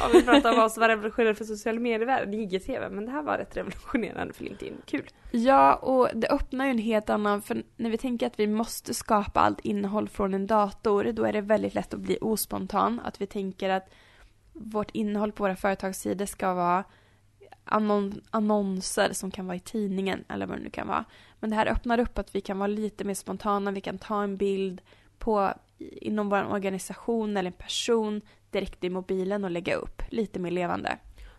Om vi pratar om vad som var revolutionerande för social medievärlden, IGTV, men det här var rätt revolutionerande för LinkedIn. Kul! Ja, och det öppnar ju en helt annan, för när vi tänker att vi måste skapa allt innehåll från en dator, då är det väldigt lätt att bli ospontan. Att vi tänker att vårt innehåll på våra företagssidor ska vara annon- annonser som kan vara i tidningen eller vad det nu kan vara. Men det här öppnar upp att vi kan vara lite mer spontana, vi kan ta en bild på inom vår organisation eller en person direkt i mobilen och lägga upp lite mer levande.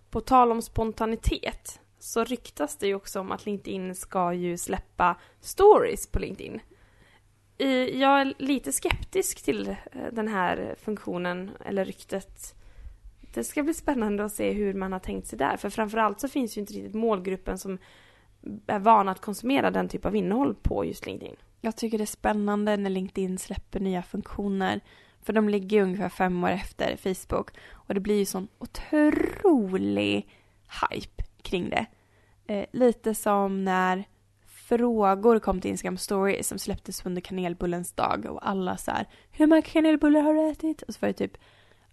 På tal om spontanitet så ryktas det ju också om att LinkedIn ska ju släppa stories på LinkedIn. Jag är lite skeptisk till eh, den här funktionen, eller ryktet. Det ska bli spännande att se hur man har tänkt sig där, för framförallt så finns ju inte riktigt målgruppen som är van att konsumera den typ av innehåll på just LinkedIn. Jag tycker det är spännande när LinkedIn släpper nya funktioner. För de ligger ju ungefär fem år efter Facebook. Och det blir ju sån otrolig hype kring det. Eh, lite som när frågor kom till Instagram story som släpptes under kanelbullens dag. Och alla så här, hur många kanelbullar har du ätit? Och så var det typ,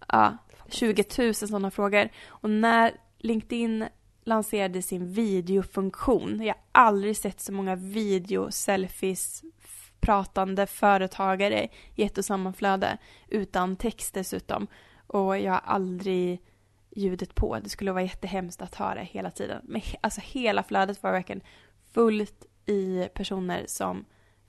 ja, 20 000 sådana frågor. Och när LinkedIn lanserade sin videofunktion. Jag har aldrig sett så många video, selfies, pratande företagare i ett och samma flöde. Utan text dessutom. Och jag har aldrig ljudet på. Det skulle vara jättehemskt att höra hela tiden. Men he- alltså hela flödet var verkligen fullt i personer som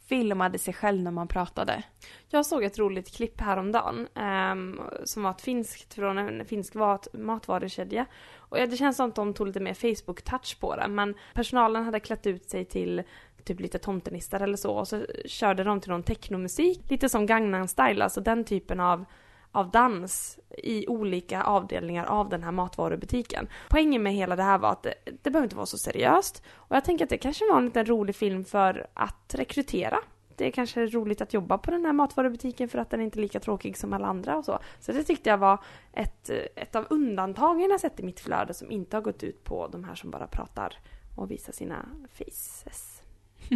filmade sig själv när man pratade. Jag såg ett roligt klipp häromdagen um, som var ett finskt från en finsk matvarukedja. Och ja, det känns som att de tog lite mer Facebook-touch på det. Men personalen hade klätt ut sig till typ lite tomtenissar eller så och så körde de till någon technomusik. Lite som Gangnam style, alltså den typen av av dans i olika avdelningar av den här matvarubutiken. Poängen med hela det här var att det, det behöver inte vara så seriöst. Och jag tänker att det kanske var en liten rolig film för att rekrytera det är kanske roligt att jobba på den här matvarubutiken för att den är inte är lika tråkig som alla andra och så. Så det tyckte jag var ett, ett av undantagen jag sett i mitt flöde som inte har gått ut på de här som bara pratar och visar sina faces.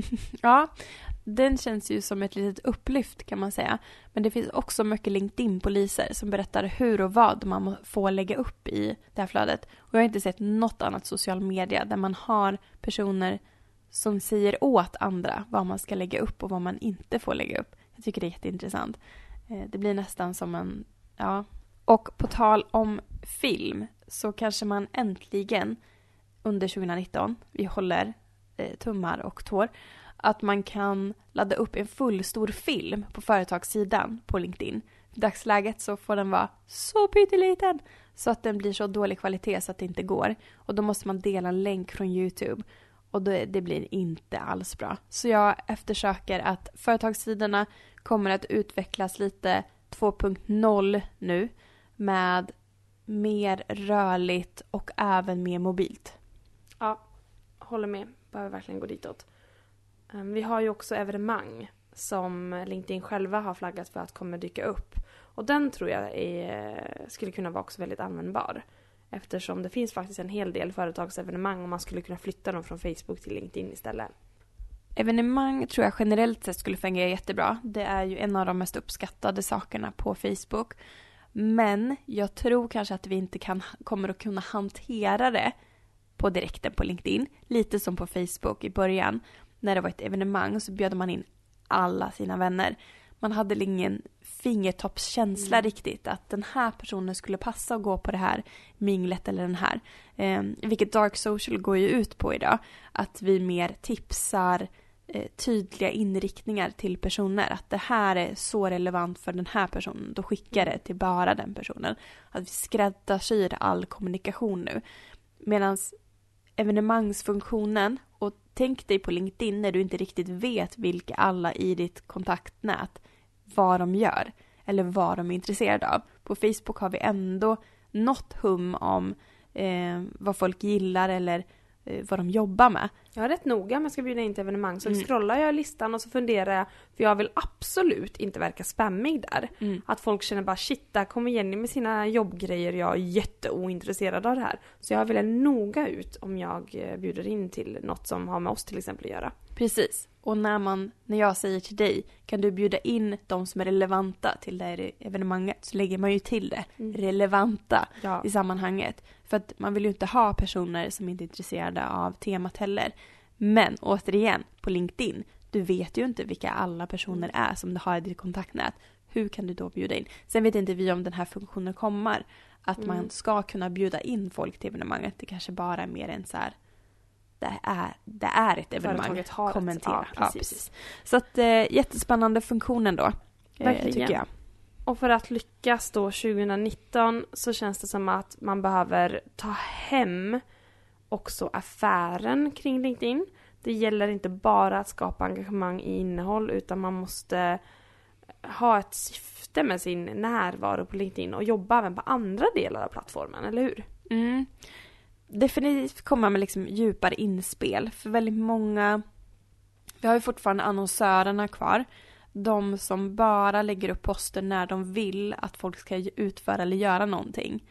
ja, den känns ju som ett litet upplyft kan man säga. Men det finns också mycket LinkedIn-poliser som berättar hur och vad man får lägga upp i det här flödet. Och jag har inte sett något annat social media där man har personer som säger åt andra vad man ska lägga upp och vad man inte får lägga upp. Jag tycker det är jätteintressant. Eh, det blir nästan som en, ja. Och på tal om film så kanske man äntligen under 2019, vi håller Eh, tummar och tår, att man kan ladda upp en fullstor film på företagssidan på LinkedIn. I dagsläget så får den vara så pytteliten så att den blir så dålig kvalitet så att det inte går. Och då måste man dela en länk från YouTube och det, det blir inte alls bra. Så jag eftersöker att företagssidorna kommer att utvecklas lite 2.0 nu med mer rörligt och även mer mobilt. Ja, håller med. Behöver verkligen gå ditåt. Ehm, vi har ju också evenemang som LinkedIn själva har flaggat för att kommer dyka upp. Och den tror jag är, eh, skulle kunna vara också väldigt användbar. Eftersom det finns faktiskt en hel del företagsevenemang och man skulle kunna flytta dem från Facebook till LinkedIn istället. Evenemang tror jag generellt sett skulle fungera jättebra. Det är ju en av de mest uppskattade sakerna på Facebook. Men jag tror kanske att vi inte kan, kommer att kunna hantera det på direkten på LinkedIn. Lite som på Facebook i början. När det var ett evenemang så bjöd man in alla sina vänner. Man hade ingen fingertoppskänsla mm. riktigt att den här personen skulle passa att gå på det här minglet eller den här. Eh, vilket Dark Social går ju ut på idag. Att vi mer tipsar eh, tydliga inriktningar till personer. Att det här är så relevant för den här personen. Då skickar det till bara den personen. Att vi skräddarsyr all kommunikation nu. Medan evenemangsfunktionen och tänk dig på LinkedIn när du inte riktigt vet vilka alla i ditt kontaktnät vad de gör eller vad de är intresserade av. På Facebook har vi ändå något hum om eh, vad folk gillar eller vad de jobbar med. Jag är rätt noga med att ska bjuda in till evenemang så mm. scrollar jag listan och så funderar jag, för jag vill absolut inte verka spammig där. Mm. Att folk känner bara shit, där kommer Jenny med sina jobbgrejer, jag är jätteointresserad av det här. Så jag väljer noga ut om jag eh, bjuder in till något som har med oss till exempel att göra. Precis. Och när, man, när jag säger till dig, kan du bjuda in de som är relevanta till det här evenemanget, så lägger man ju till det, mm. relevanta ja. i sammanhanget. För att man vill ju inte ha personer som inte är intresserade av temat heller. Men återigen, på LinkedIn, du vet ju inte vilka alla personer mm. är som du har i ditt kontaktnät. Hur kan du då bjuda in? Sen vet inte vi om den här funktionen kommer. Att mm. man ska kunna bjuda in folk till evenemanget. Det kanske bara är mer en så här det är, det är ett evenemang. Har Kommentera. Ett, ja, precis. Ja, precis. Så att eh, jättespännande funktionen då. Eh, Verkligen. tycker jag. Och för att lyckas då 2019 så känns det som att man behöver ta hem också affären kring LinkedIn. Det gäller inte bara att skapa engagemang i innehåll utan man måste ha ett syfte med sin närvaro på LinkedIn och jobba även på andra delar av plattformen, eller hur? Mm definitivt komma med liksom djupare inspel. För väldigt många, vi har ju fortfarande annonsörerna kvar. De som bara lägger upp poster när de vill att folk ska utföra eller göra någonting.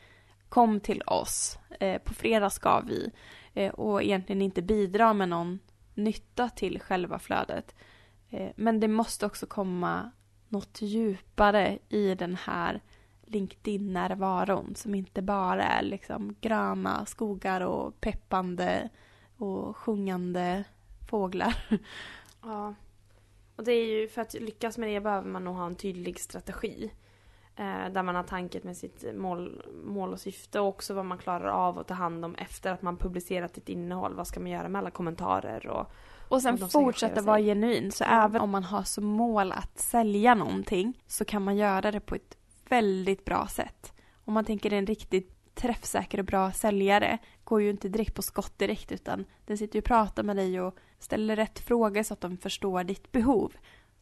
Kom till oss. Eh, på fredag ska vi. Eh, och egentligen inte bidra med någon nytta till själva flödet. Eh, men det måste också komma något djupare i den här LinkedIn-närvaron som inte bara är liksom gröna skogar och peppande och sjungande fåglar. Ja. Och det är ju för att lyckas med det behöver man nog ha en tydlig strategi. Eh, där man har tanket med sitt mål, mål och syfte och också vad man klarar av att ta hand om efter att man publicerat ett innehåll. Vad ska man göra med alla kommentarer och och sen fortsätta vara genuin. Så även om man har som mål att sälja någonting så kan man göra det på ett väldigt bra sätt. Om man tänker en riktigt träffsäker och bra säljare går ju inte direkt på skott direkt utan den sitter ju och pratar med dig och ställer rätt frågor så att de förstår ditt behov.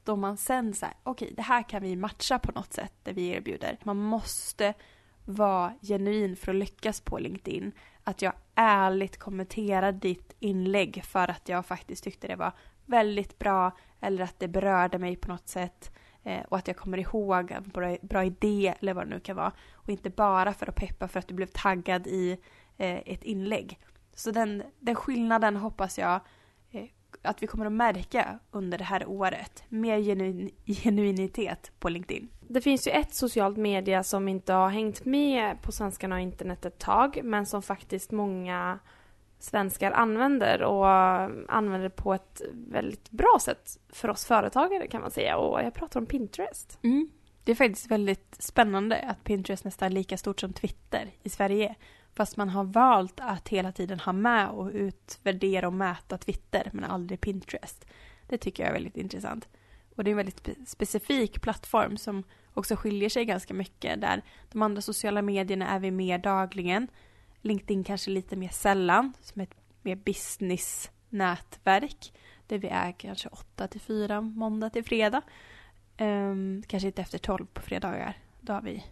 Då man sen säger okej okay, det här kan vi matcha på något sätt det vi erbjuder. Man måste vara genuin för att lyckas på LinkedIn. Att jag ärligt kommenterar ditt inlägg för att jag faktiskt tyckte det var väldigt bra eller att det berörde mig på något sätt Eh, och att jag kommer ihåg en bra, bra idé eller vad det nu kan vara. Och inte bara för att peppa för att du blev taggad i eh, ett inlägg. Så den, den skillnaden hoppas jag eh, att vi kommer att märka under det här året. Mer genuin, genuinitet på LinkedIn. Det finns ju ett socialt media som inte har hängt med på svenskarna och internet ett tag men som faktiskt många svenskar använder och använder på ett väldigt bra sätt för oss företagare kan man säga och jag pratar om Pinterest. Mm. Det är faktiskt väldigt spännande att Pinterest nästan är lika stort som Twitter i Sverige. Fast man har valt att hela tiden ha med och utvärdera och mäta Twitter men aldrig Pinterest. Det tycker jag är väldigt intressant. Och det är en väldigt spe specifik plattform som också skiljer sig ganska mycket där de andra sociala medierna är vi mer dagligen. LinkedIn kanske lite mer sällan som ett mer business-nätverk där vi är kanske 8 till 4 måndag till fredag. Um, kanske inte efter 12 på fredagar. Då har vi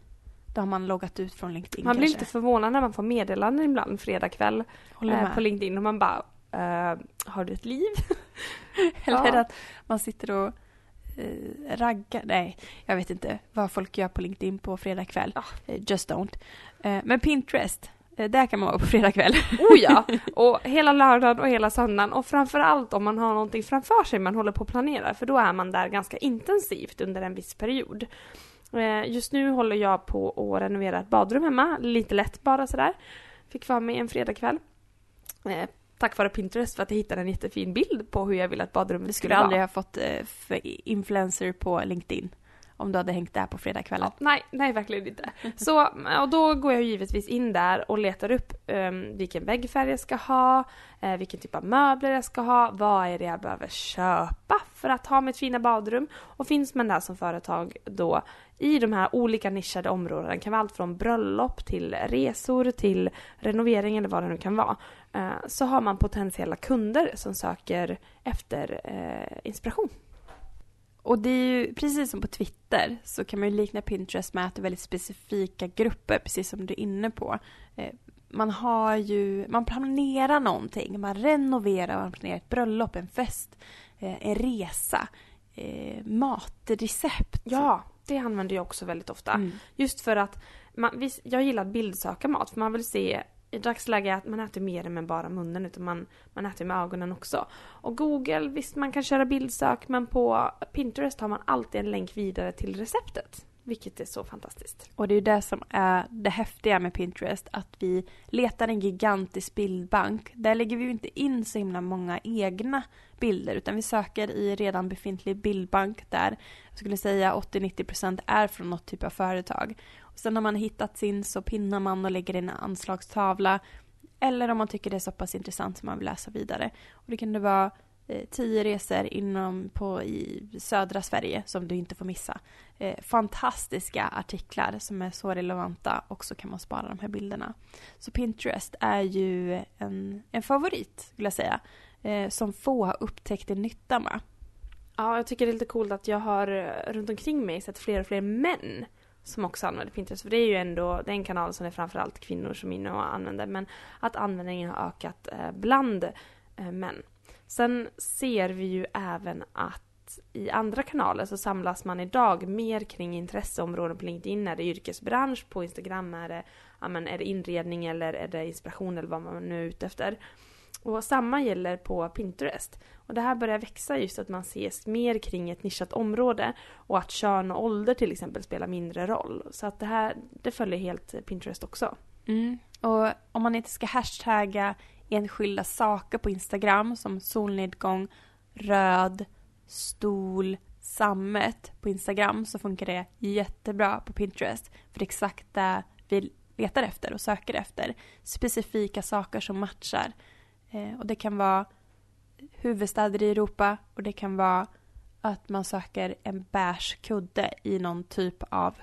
då har man loggat ut från LinkedIn Man kanske. blir lite förvånad när man får meddelanden ibland fredag kväll eh, på LinkedIn och man bara uh, Har du ett liv? Eller ja. att man sitter och uh, raggar. Nej, jag vet inte vad folk gör på LinkedIn på fredag kväll. Ja. Uh, just don't. men Pinterest, där kan man vara på fredag kväll. Oh ja! Och hela lördagen och hela söndagen och framförallt om man har någonting framför sig man håller på att planera för då är man där ganska intensivt under en viss period. Eh, just nu håller jag på att renovera ett badrum hemma, lite lätt bara sådär. Fick för mig en fredagkväll. Eh, tack vare Pinterest för att jag hittade en jättefin bild på hur jag vill att badrummet skulle vara. Du skulle aldrig ha fått eh, influencer på LinkedIn om du hade hängt där på fredagskvällen. Ja, nej, nej verkligen inte. Så, och då går jag givetvis in där och letar upp um, vilken väggfärg jag ska ha, uh, vilken typ av möbler jag ska ha, vad är det jag behöver köpa för att ha mitt fina badrum. Och finns man där som företag då i de här olika nischade områdena, det kan vara allt från bröllop till resor till renovering eller vad det nu kan vara, uh, så har man potentiella kunder som söker efter uh, inspiration. Och det är ju precis som på Twitter så kan man ju likna Pinterest med att det är väldigt specifika grupper, precis som du är inne på. Eh, man har ju, man planerar någonting, man renoverar, man planerar ett bröllop, en fest, eh, en resa, eh, matrecept. Ja, det använder jag också väldigt ofta. Mm. Just för att man, jag gillar att bildsöka mat för man vill se i dagsläget att man äter mer än bara munnen utan man, man äter med ögonen också. Och Google, visst man kan köra bildsök men på Pinterest har man alltid en länk vidare till receptet. Vilket är så fantastiskt. Och det är ju det som är det häftiga med Pinterest, att vi letar en gigantisk bildbank. Där lägger vi ju inte in så himla många egna bilder, utan vi söker i redan befintlig bildbank där jag skulle säga 80-90% är från något typ av företag. Sen när man hittat sin så pinnar man och lägger in en anslagstavla. Eller om man tycker det är så pass intressant som man vill läsa vidare. Och det kan det vara eh, tio resor inom på, i södra Sverige som du inte får missa. Eh, fantastiska artiklar som är så relevanta och så kan man spara de här bilderna. Så Pinterest är ju en, en favorit, skulle jag säga, eh, som få har upptäckt en nytta med. Ja, jag tycker det är lite coolt att jag har eh, runt omkring mig sett fler och fler män som också använder Pinterest. För det är ju ändå det är en kanal som det är framförallt kvinnor som är inne och använder. Men att användningen har ökat eh, bland eh, män. Sen ser vi ju även att i andra kanaler så samlas man idag mer kring intresseområden på LinkedIn. Är det yrkesbransch? På Instagram är det, ja, men är det inredning eller är det inspiration eller vad man nu är ute efter. Och samma gäller på Pinterest. Och det här börjar växa just att man ses mer kring ett nischat område och att kön och ålder till exempel spelar mindre roll. Så att det här, det följer helt Pinterest också. Mm. Och om man inte ska hashtagga enskilda saker på Instagram som solnedgång, röd, stol, sammet på Instagram så funkar det jättebra på Pinterest. För det är exakt det vi letar efter och söker efter. Specifika saker som matchar. Eh, och det kan vara huvudstäder i Europa och det kan vara att man söker en beige kudde i någon typ av...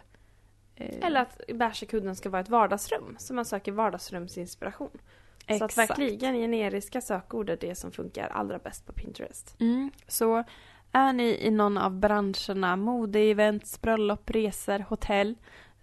Eh... Eller att beige kudden ska vara ett vardagsrum, så man söker vardagsrumsinspiration. Exakt. Så att verkligen generiska sökord är det som funkar allra bäst på Pinterest. Mm. Så är ni i någon av branscherna modeevents, bröllop, resor, hotell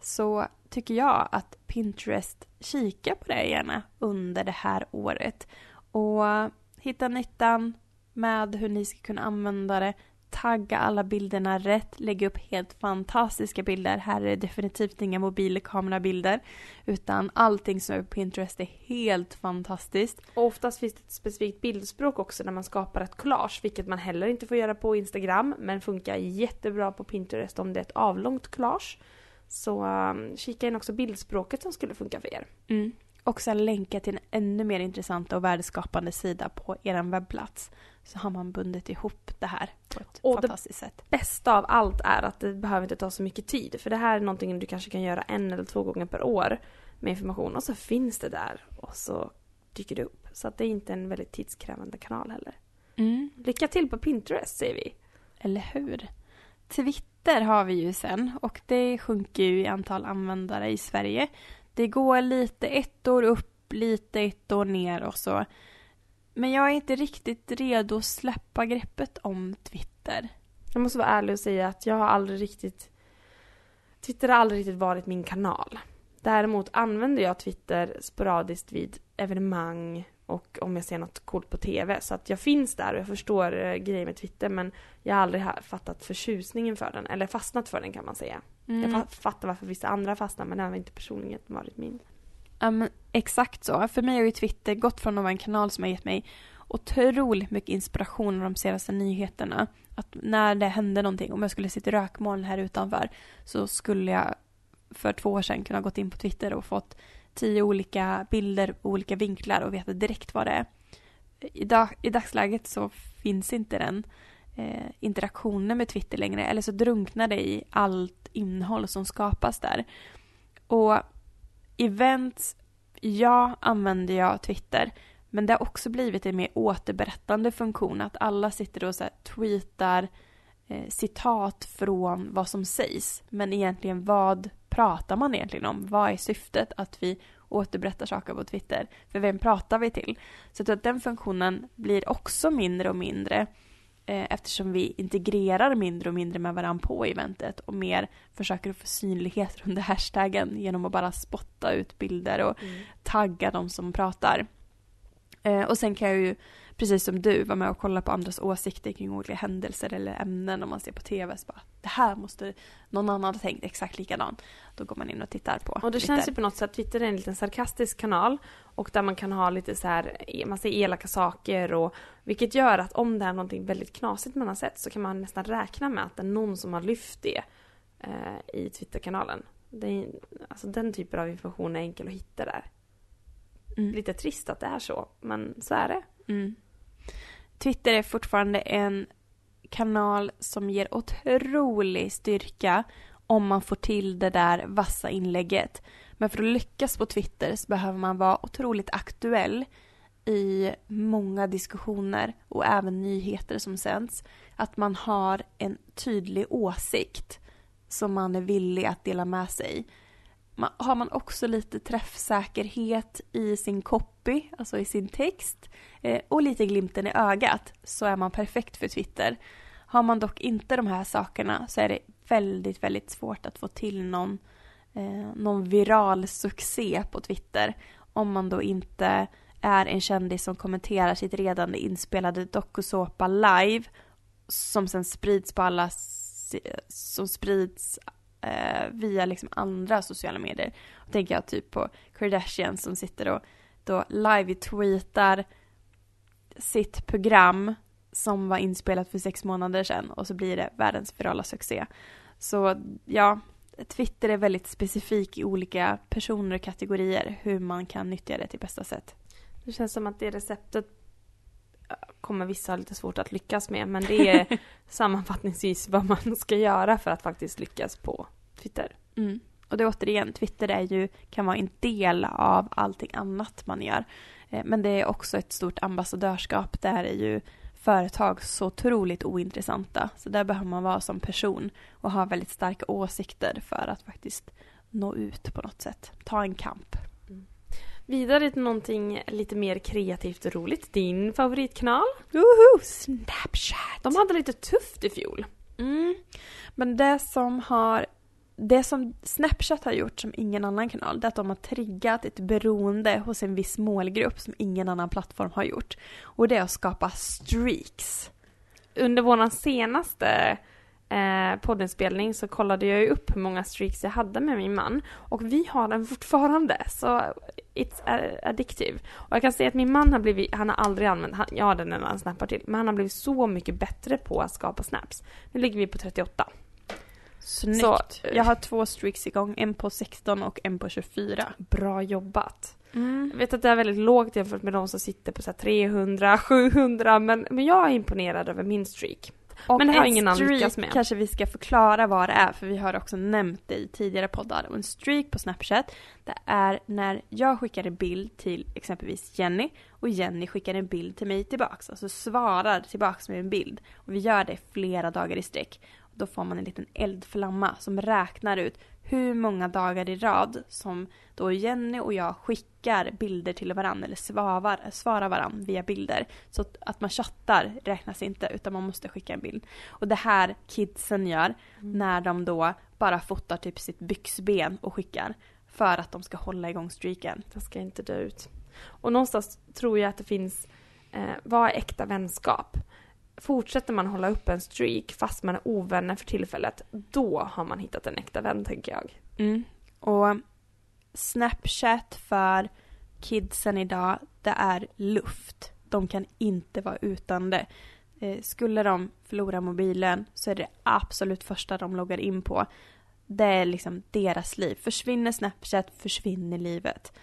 så tycker jag att Pinterest kika på det gärna under det här året och hitta nyttan, med hur ni ska kunna använda det. Tagga alla bilderna rätt, lägga upp helt fantastiska bilder. Här är det definitivt inga mobilkamerabilder. Utan allting som är på Pinterest är helt fantastiskt. Och oftast finns det ett specifikt bildspråk också när man skapar ett collage, vilket man heller inte får göra på Instagram, men funkar jättebra på Pinterest om det är ett avlångt collage. Så um, kika in också bildspråket som skulle funka för er. Mm. Och sen länka till en ännu mer intressant och värdeskapande sida på er webbplats. Så har man bundit ihop det här på ett Och det- fantastiskt sätt. Bästa av allt är att det behöver inte ta så mycket tid, för det här är någonting du kanske kan göra en eller två gånger per år med information och så finns det där och så dyker det upp. Så att det är inte en väldigt tidskrävande kanal heller. Mm. Lycka till på Pinterest säger vi. Eller hur? Twitter har vi ju sen och det sjunker ju i antal användare i Sverige. Det går lite ett år upp, lite ett år ner och så. Men jag är inte riktigt redo att släppa greppet om Twitter. Jag måste vara ärlig och säga att jag har aldrig riktigt... Twitter har aldrig riktigt varit min kanal. Däremot använder jag Twitter sporadiskt vid evenemang och om jag ser något coolt på TV. Så att jag finns där och jag förstår eh, grejer med Twitter men jag har aldrig fattat förtjusningen för den. Eller fastnat för den kan man säga. Jag Mm. fa- fattar varför vissa andra fastnar men det har inte personligen varit min. Men exakt så. För mig har ju Twitter gått från att vara en kanal som har gett mig otroligt mycket inspiration av de senaste nyheterna. Att när det hände någonting, om jag skulle sitta i rökmoln här utanför, så skulle jag för två år sedan kunna gått in på Twitter och fått tio olika bilder, olika vinklar och veta direkt vad det är. I, dag, i dagsläget så finns inte den eh, interaktionen med Twitter längre, eller så drunknar det i allt innehåll som skapas där. Och events, ja, använder jag Twitter. Men det har också blivit en mer återberättande funktion. Att alla sitter och så här tweetar eh, citat från vad som sägs. Men egentligen vad pratar man egentligen om? Vad är syftet att vi återberättar saker på Twitter? För vem pratar vi till? Så jag tror att den funktionen blir också mindre och mindre eh, eftersom vi integrerar mindre och mindre med varandra på eventet och mer försöker få synlighet under hashtaggen genom att bara spotta ut bilder och tagga de som pratar. Eh, och sen kan jag ju, precis som du, vara med och kolla på andras åsikter kring olika händelser eller ämnen om man ser på tv. Så bara, det här måste någon annan ha tänkt exakt likadant. Då går man in och tittar på Och det Twitter. känns ju på något sätt, Twitter är en liten sarkastisk kanal och där man kan ha lite så här, man säger elaka saker och vilket gör att om det är någonting väldigt knasigt man har sett så kan man nästan räkna med att det är någon som har lyft det eh, i Twitterkanalen. Det är, alltså den typen av information är enkel att hitta där. Mm. Lite trist att det är så, men så är det. Mm. Twitter är fortfarande en kanal som ger otrolig styrka om man får till det där vassa inlägget. Men för att lyckas på Twitter så behöver man vara otroligt aktuell i många diskussioner och även nyheter som sänds. Att man har en tydlig åsikt som man är villig att dela med sig. Man, har man också lite träffsäkerhet i sin copy, alltså i sin text eh, och lite glimten i ögat så är man perfekt för Twitter. Har man dock inte de här sakerna så är det väldigt, väldigt svårt att få till någon, eh, någon viral succé på Twitter om man då inte är en kändis som kommenterar sitt redan inspelade dokusåpa live som sen sprids på alla som sprids eh, via liksom andra sociala medier. Då tänker jag typ på Kardashian som sitter och då live-tweetar sitt program som var inspelat för sex månader sedan och så blir det världens virala succé. Så ja, Twitter är väldigt specifik i olika personer och kategorier hur man kan nyttja det till bästa sätt. Det känns som att det receptet kommer vissa ha lite svårt att lyckas med, men det är sammanfattningsvis vad man ska göra för att faktiskt lyckas på Twitter. Mm. Och det är återigen, Twitter är ju, kan vara en del av allting annat man gör. Eh, Men det är också ett stort ambassadörskap. Där är ju företag så otroligt ointressanta. Så där behöver man vara som person och ha väldigt starka åsikter för att faktiskt nå ut på något sätt. Ta en kamp. Vidare till någonting lite mer kreativt och roligt. Din favoritkanal? Woho! Snapchat! De hade lite tufft i fjol. Mm. Men det som har det som Snapchat har gjort som ingen annan kanal, det är att de har triggat ett beroende hos en viss målgrupp som ingen annan plattform har gjort. Och det är att skapa streaks. Under vår senaste eh, poddinspelning så kollade jag ju upp hur många streaks jag hade med min man. Och vi har den fortfarande, så it's addictive. Och jag kan säga att min man har blivit, han har aldrig använt, han, ja den han snappar till, men han har blivit så mycket bättre på att skapa snaps. Nu ligger vi på 38. Snyggt. Så, jag har två streaks igång, en på 16 och en på 24. Bra jobbat. Mm. Jag vet att det är väldigt lågt jämfört med de som sitter på så 300, 700 men, men jag är imponerad över min streak. Och men det har ingen annan lyckats med. kanske vi ska förklara vad det är för vi har också nämnt det i tidigare poddar. Och en streak på Snapchat det är när jag skickar en bild till exempelvis Jenny och Jenny skickar en bild till mig tillbaks. Alltså svarar tillbaks med en bild. Och vi gör det flera dagar i sträck. Då får man en liten eldflamma som räknar ut hur många dagar i rad som då Jenny och jag skickar bilder till varandra eller svarar, svarar varandra via bilder. Så att man chattar räknas inte utan man måste skicka en bild. Och det här kidsen gör mm. när de då bara fotar typ sitt byxben och skickar för att de ska hålla igång streaken. Det ska inte dö ut. Och någonstans tror jag att det finns, eh, vad är äkta vänskap? Fortsätter man hålla upp en streak fast man är ovänner för tillfället, då har man hittat en äkta vän tänker jag. Mm. Och Snapchat för kidsen idag, det är luft. De kan inte vara utan det. Eh, skulle de förlora mobilen så är det absolut första de loggar in på. Det är liksom deras liv. Försvinner Snapchat, försvinner livet.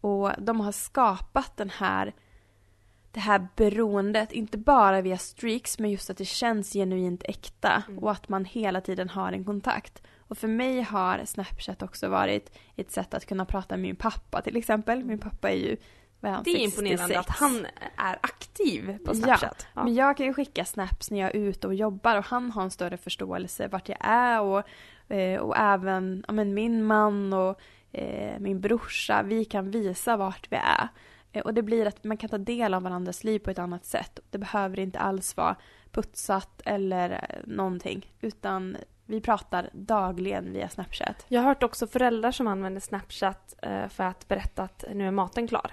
Och de har skapat den här det här beroendet, inte bara via streaks men just att det känns genuint äkta mm. och att man hela tiden har en kontakt. Och för mig har Snapchat också varit ett sätt att kunna prata med min pappa till exempel. Min pappa är ju vad är han, Det är 66. imponerande att han är aktiv på Snapchat. Ja, ja, men jag kan ju skicka snaps när jag är ute och jobbar och han har en större förståelse vart jag är och, eh, och även ja, men min man och eh, min brorsa, vi kan visa vart vi är. Eh, och det blir att man kan ta del av varandras liv på ett annat sätt. Det behöver inte alls vara putsat eller eh, någonting. Utan vi pratar dagligen via Snapchat. Jag har hört också föräldrar som använder Snapchat eh, för att berätta att nu är maten klar.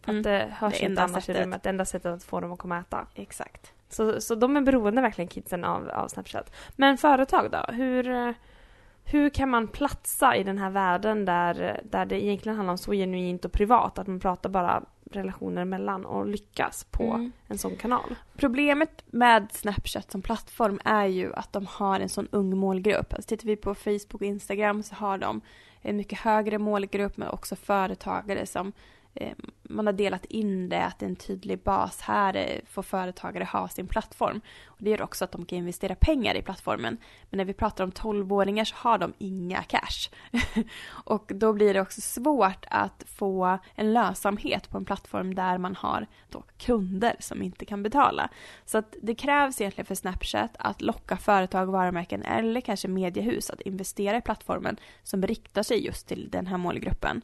För mm. att det hörs det inte annars sättet. i rummet. Det enda sättet att få dem att komma och äta. Exakt. Så, så de är beroende verkligen kidsen av, av Snapchat. Men företag då? Hur, hur kan man platsa i den här världen där, där det egentligen handlar om så genuint och privat? Att man pratar bara relationer emellan och lyckas på mm. en sån kanal. Problemet med Snapchat som plattform är ju att de har en sån ung målgrupp. Alltså tittar vi på Facebook och Instagram så har de en mycket högre målgrupp men också företagare som Eh, man har delat in det, att det är en tydlig bas. Här får företagare ha sin plattform. Och det gör också att de kan investera pengar i plattformen. Men när vi pratar om 12-åringar så har de inga cash. och då blir det också svårt att få en lönsamhet på en plattform där man har då kunder som inte kan betala. Så att det krävs egentligen för Snapchat att locka företag, varumärken eller kanske mediehus att investera i plattformen som riktar sig just till den här målgruppen.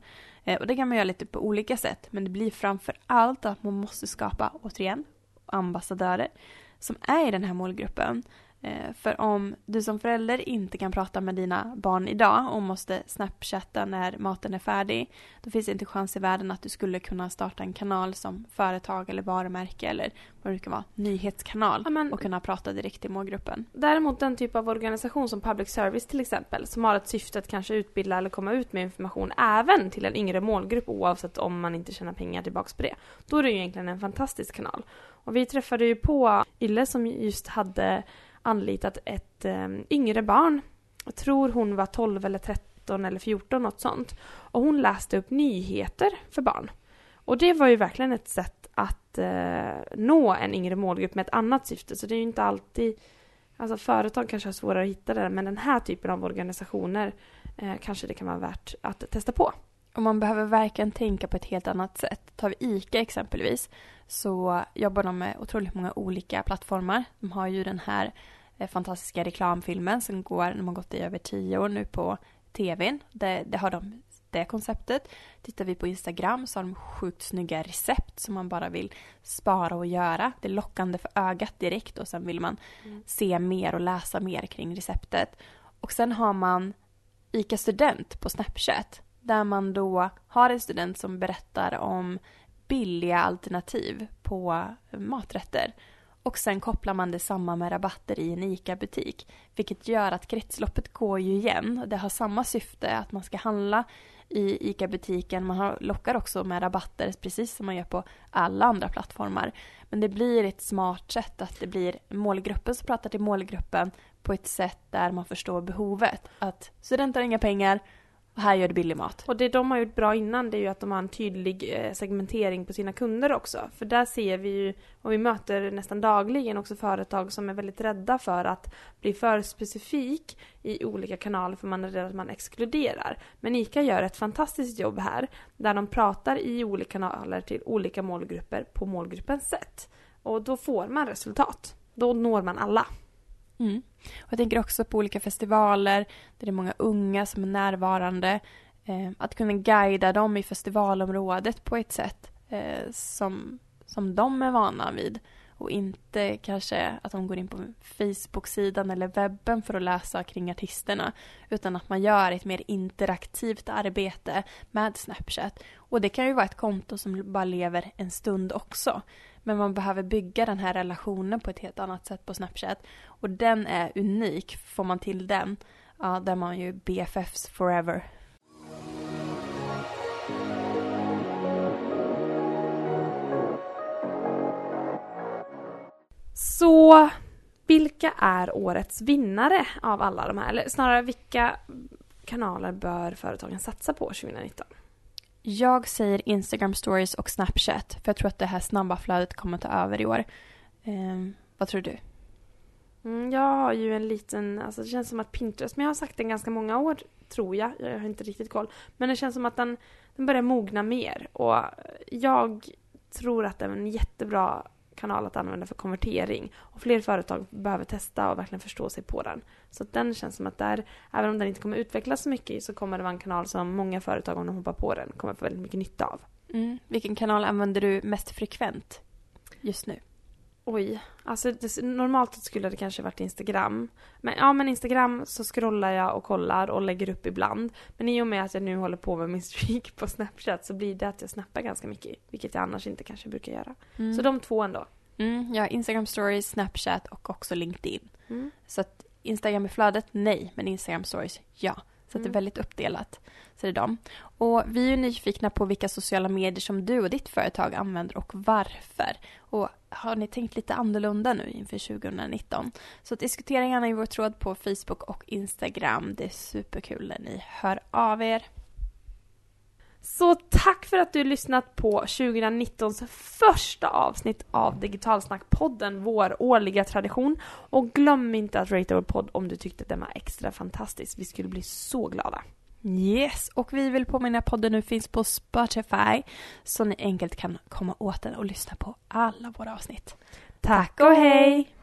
Eh, och det kan man göra lite på olika sätt men det blir framför allt att man måste skapa, återigen, ambassadörer som är i den här målgruppen. Eh, för om du som förälder inte kan prata med dina barn idag och måste snapchatta när maten är färdig, då finns det inte chans i världen att du skulle kunna starta en kanal som företag eller varumärke eller vad det kan vara, nyhetskanal ja, men, och kunna prata direkt till målgruppen. Däremot den typ av organisation som public service till exempel, som har ett syfte att kanske utbilda eller komma ut med information även till en yngre målgrupp oavsett om man inte tjänar pengar tillbaks på det. Då är det ju egentligen en fantastisk kanal. Och vi träffade ju på Ille som just hade anlitat ett eh, yngre barn. Jag tror hon var 12 eller 13 eller 14, något sånt. Och hon läste upp nyheter för barn. Och det var ju verkligen ett sätt att eh, nå en yngre målgrupp med ett annat syfte. Så det är ju inte alltid... Alltså företag kanske har svårare att hitta det, men den här typen av organisationer eh, kanske det kan vara värt att testa på. Och man behöver verkligen tänka på ett helt annat sätt. Tar vi ICA exempelvis så jobbar de med otroligt många olika plattformar. De har ju den här Eh, fantastiska reklamfilmen som går, de har gått i över tio år nu på tvn. Det, det har de det konceptet. Tittar vi på Instagram så har de sjukt snygga recept som man bara vill spara och göra. Det är lockande för ögat direkt och sen vill man mm. se mer och läsa mer kring receptet. Och sen har man ICA Student på Snapchat. Där man då har en student som berättar om billiga alternativ på maträtter. Och sen kopplar man det samman med rabatter i en ICA-butik. Vilket gör att kretsloppet går ju igen. Det har samma syfte att man ska handla i ICA-butiken. Man lockar också med rabatter precis som man gör på alla andra plattformar. Men det blir ett smart sätt att det blir målgruppen som pratar till målgruppen på ett sätt där man förstår behovet. Att studenter har inga pengar, och här gör du billig mat. Och det de har gjort bra innan det är ju att de har en tydlig eh, segmentering på sina kunder också. För där ser vi ju, och vi möter nästan dagligen också företag som är väldigt rädda för att bli för specifik i olika kanaler för man är rädd att man exkluderar. Men ICA gör ett fantastiskt jobb här där de pratar i olika kanaler till olika målgrupper på målgruppens sätt. Och då får man resultat. Då når man alla. Mm. Och jag tänker också på olika festivaler där det är många unga som är närvarande. Eh, att kunna guida dem i festivalområdet på ett sätt eh, som, som de är vana vid. Och inte kanske att de går in på Facebook-sidan eller webben för att läsa kring artisterna. Utan att man gör ett mer interaktivt arbete med Snapchat. Och det kan ju vara ett konto som bara lever en stund också. Men man behöver bygga den här relationen på ett helt annat sätt på Snapchat. Och den är unik. Får man till den, ja, där man ju BFFs forever. Så vilka är årets vinnare av alla de här? Eller snarare vilka kanaler bör företagen satsa på 2019? Jag säger Instagram stories och Snapchat för jag tror att det här snabba flödet kommer ta över i år. Eh, vad tror du? Mm, jag har ju en liten, alltså det känns som att Pinterest, men jag har sagt det ganska många år tror jag, jag har inte riktigt koll. Men det känns som att den, den börjar mogna mer och jag tror att den är en jättebra kanal att använda för konvertering. Och fler företag behöver testa och verkligen förstå sig på den. Så den känns som att där, även om den inte kommer utvecklas så mycket så kommer det vara en kanal som många företag, om de hoppar på den, kommer få väldigt mycket nytta av. Mm. Vilken kanal använder du mest frekvent just nu? Oj, alltså det, normalt skulle det kanske varit Instagram. Men ja, men Instagram så scrollar jag och kollar och lägger upp ibland. Men i och med att jag nu håller på med min streak på Snapchat så blir det att jag snappar ganska mycket. Vilket jag annars inte kanske brukar göra. Mm. Så de två ändå. Mm, ja, Instagram stories, Snapchat och också LinkedIn. Mm. Så att Instagram i flödet, nej. Men Instagram stories, ja. Så mm. det är mm. väldigt uppdelat. Så det är de. Och vi är nyfikna på vilka sociala medier som du och ditt företag använder och varför. Och har ni tänkt lite annorlunda nu inför 2019? Så diskutera gärna i vår tråd på Facebook och Instagram. Det är superkul när ni hör av er. Så tack för att du lyssnat på 2019s första avsnitt av Digitalsnackpodden, vår årliga tradition. Och glöm inte att rate vår podd om du tyckte att den var extra fantastisk. Vi skulle bli så glada. Yes, och vi vill påminna podden nu finns på Spotify så ni enkelt kan komma åt den och lyssna på alla våra avsnitt. Tack och hej!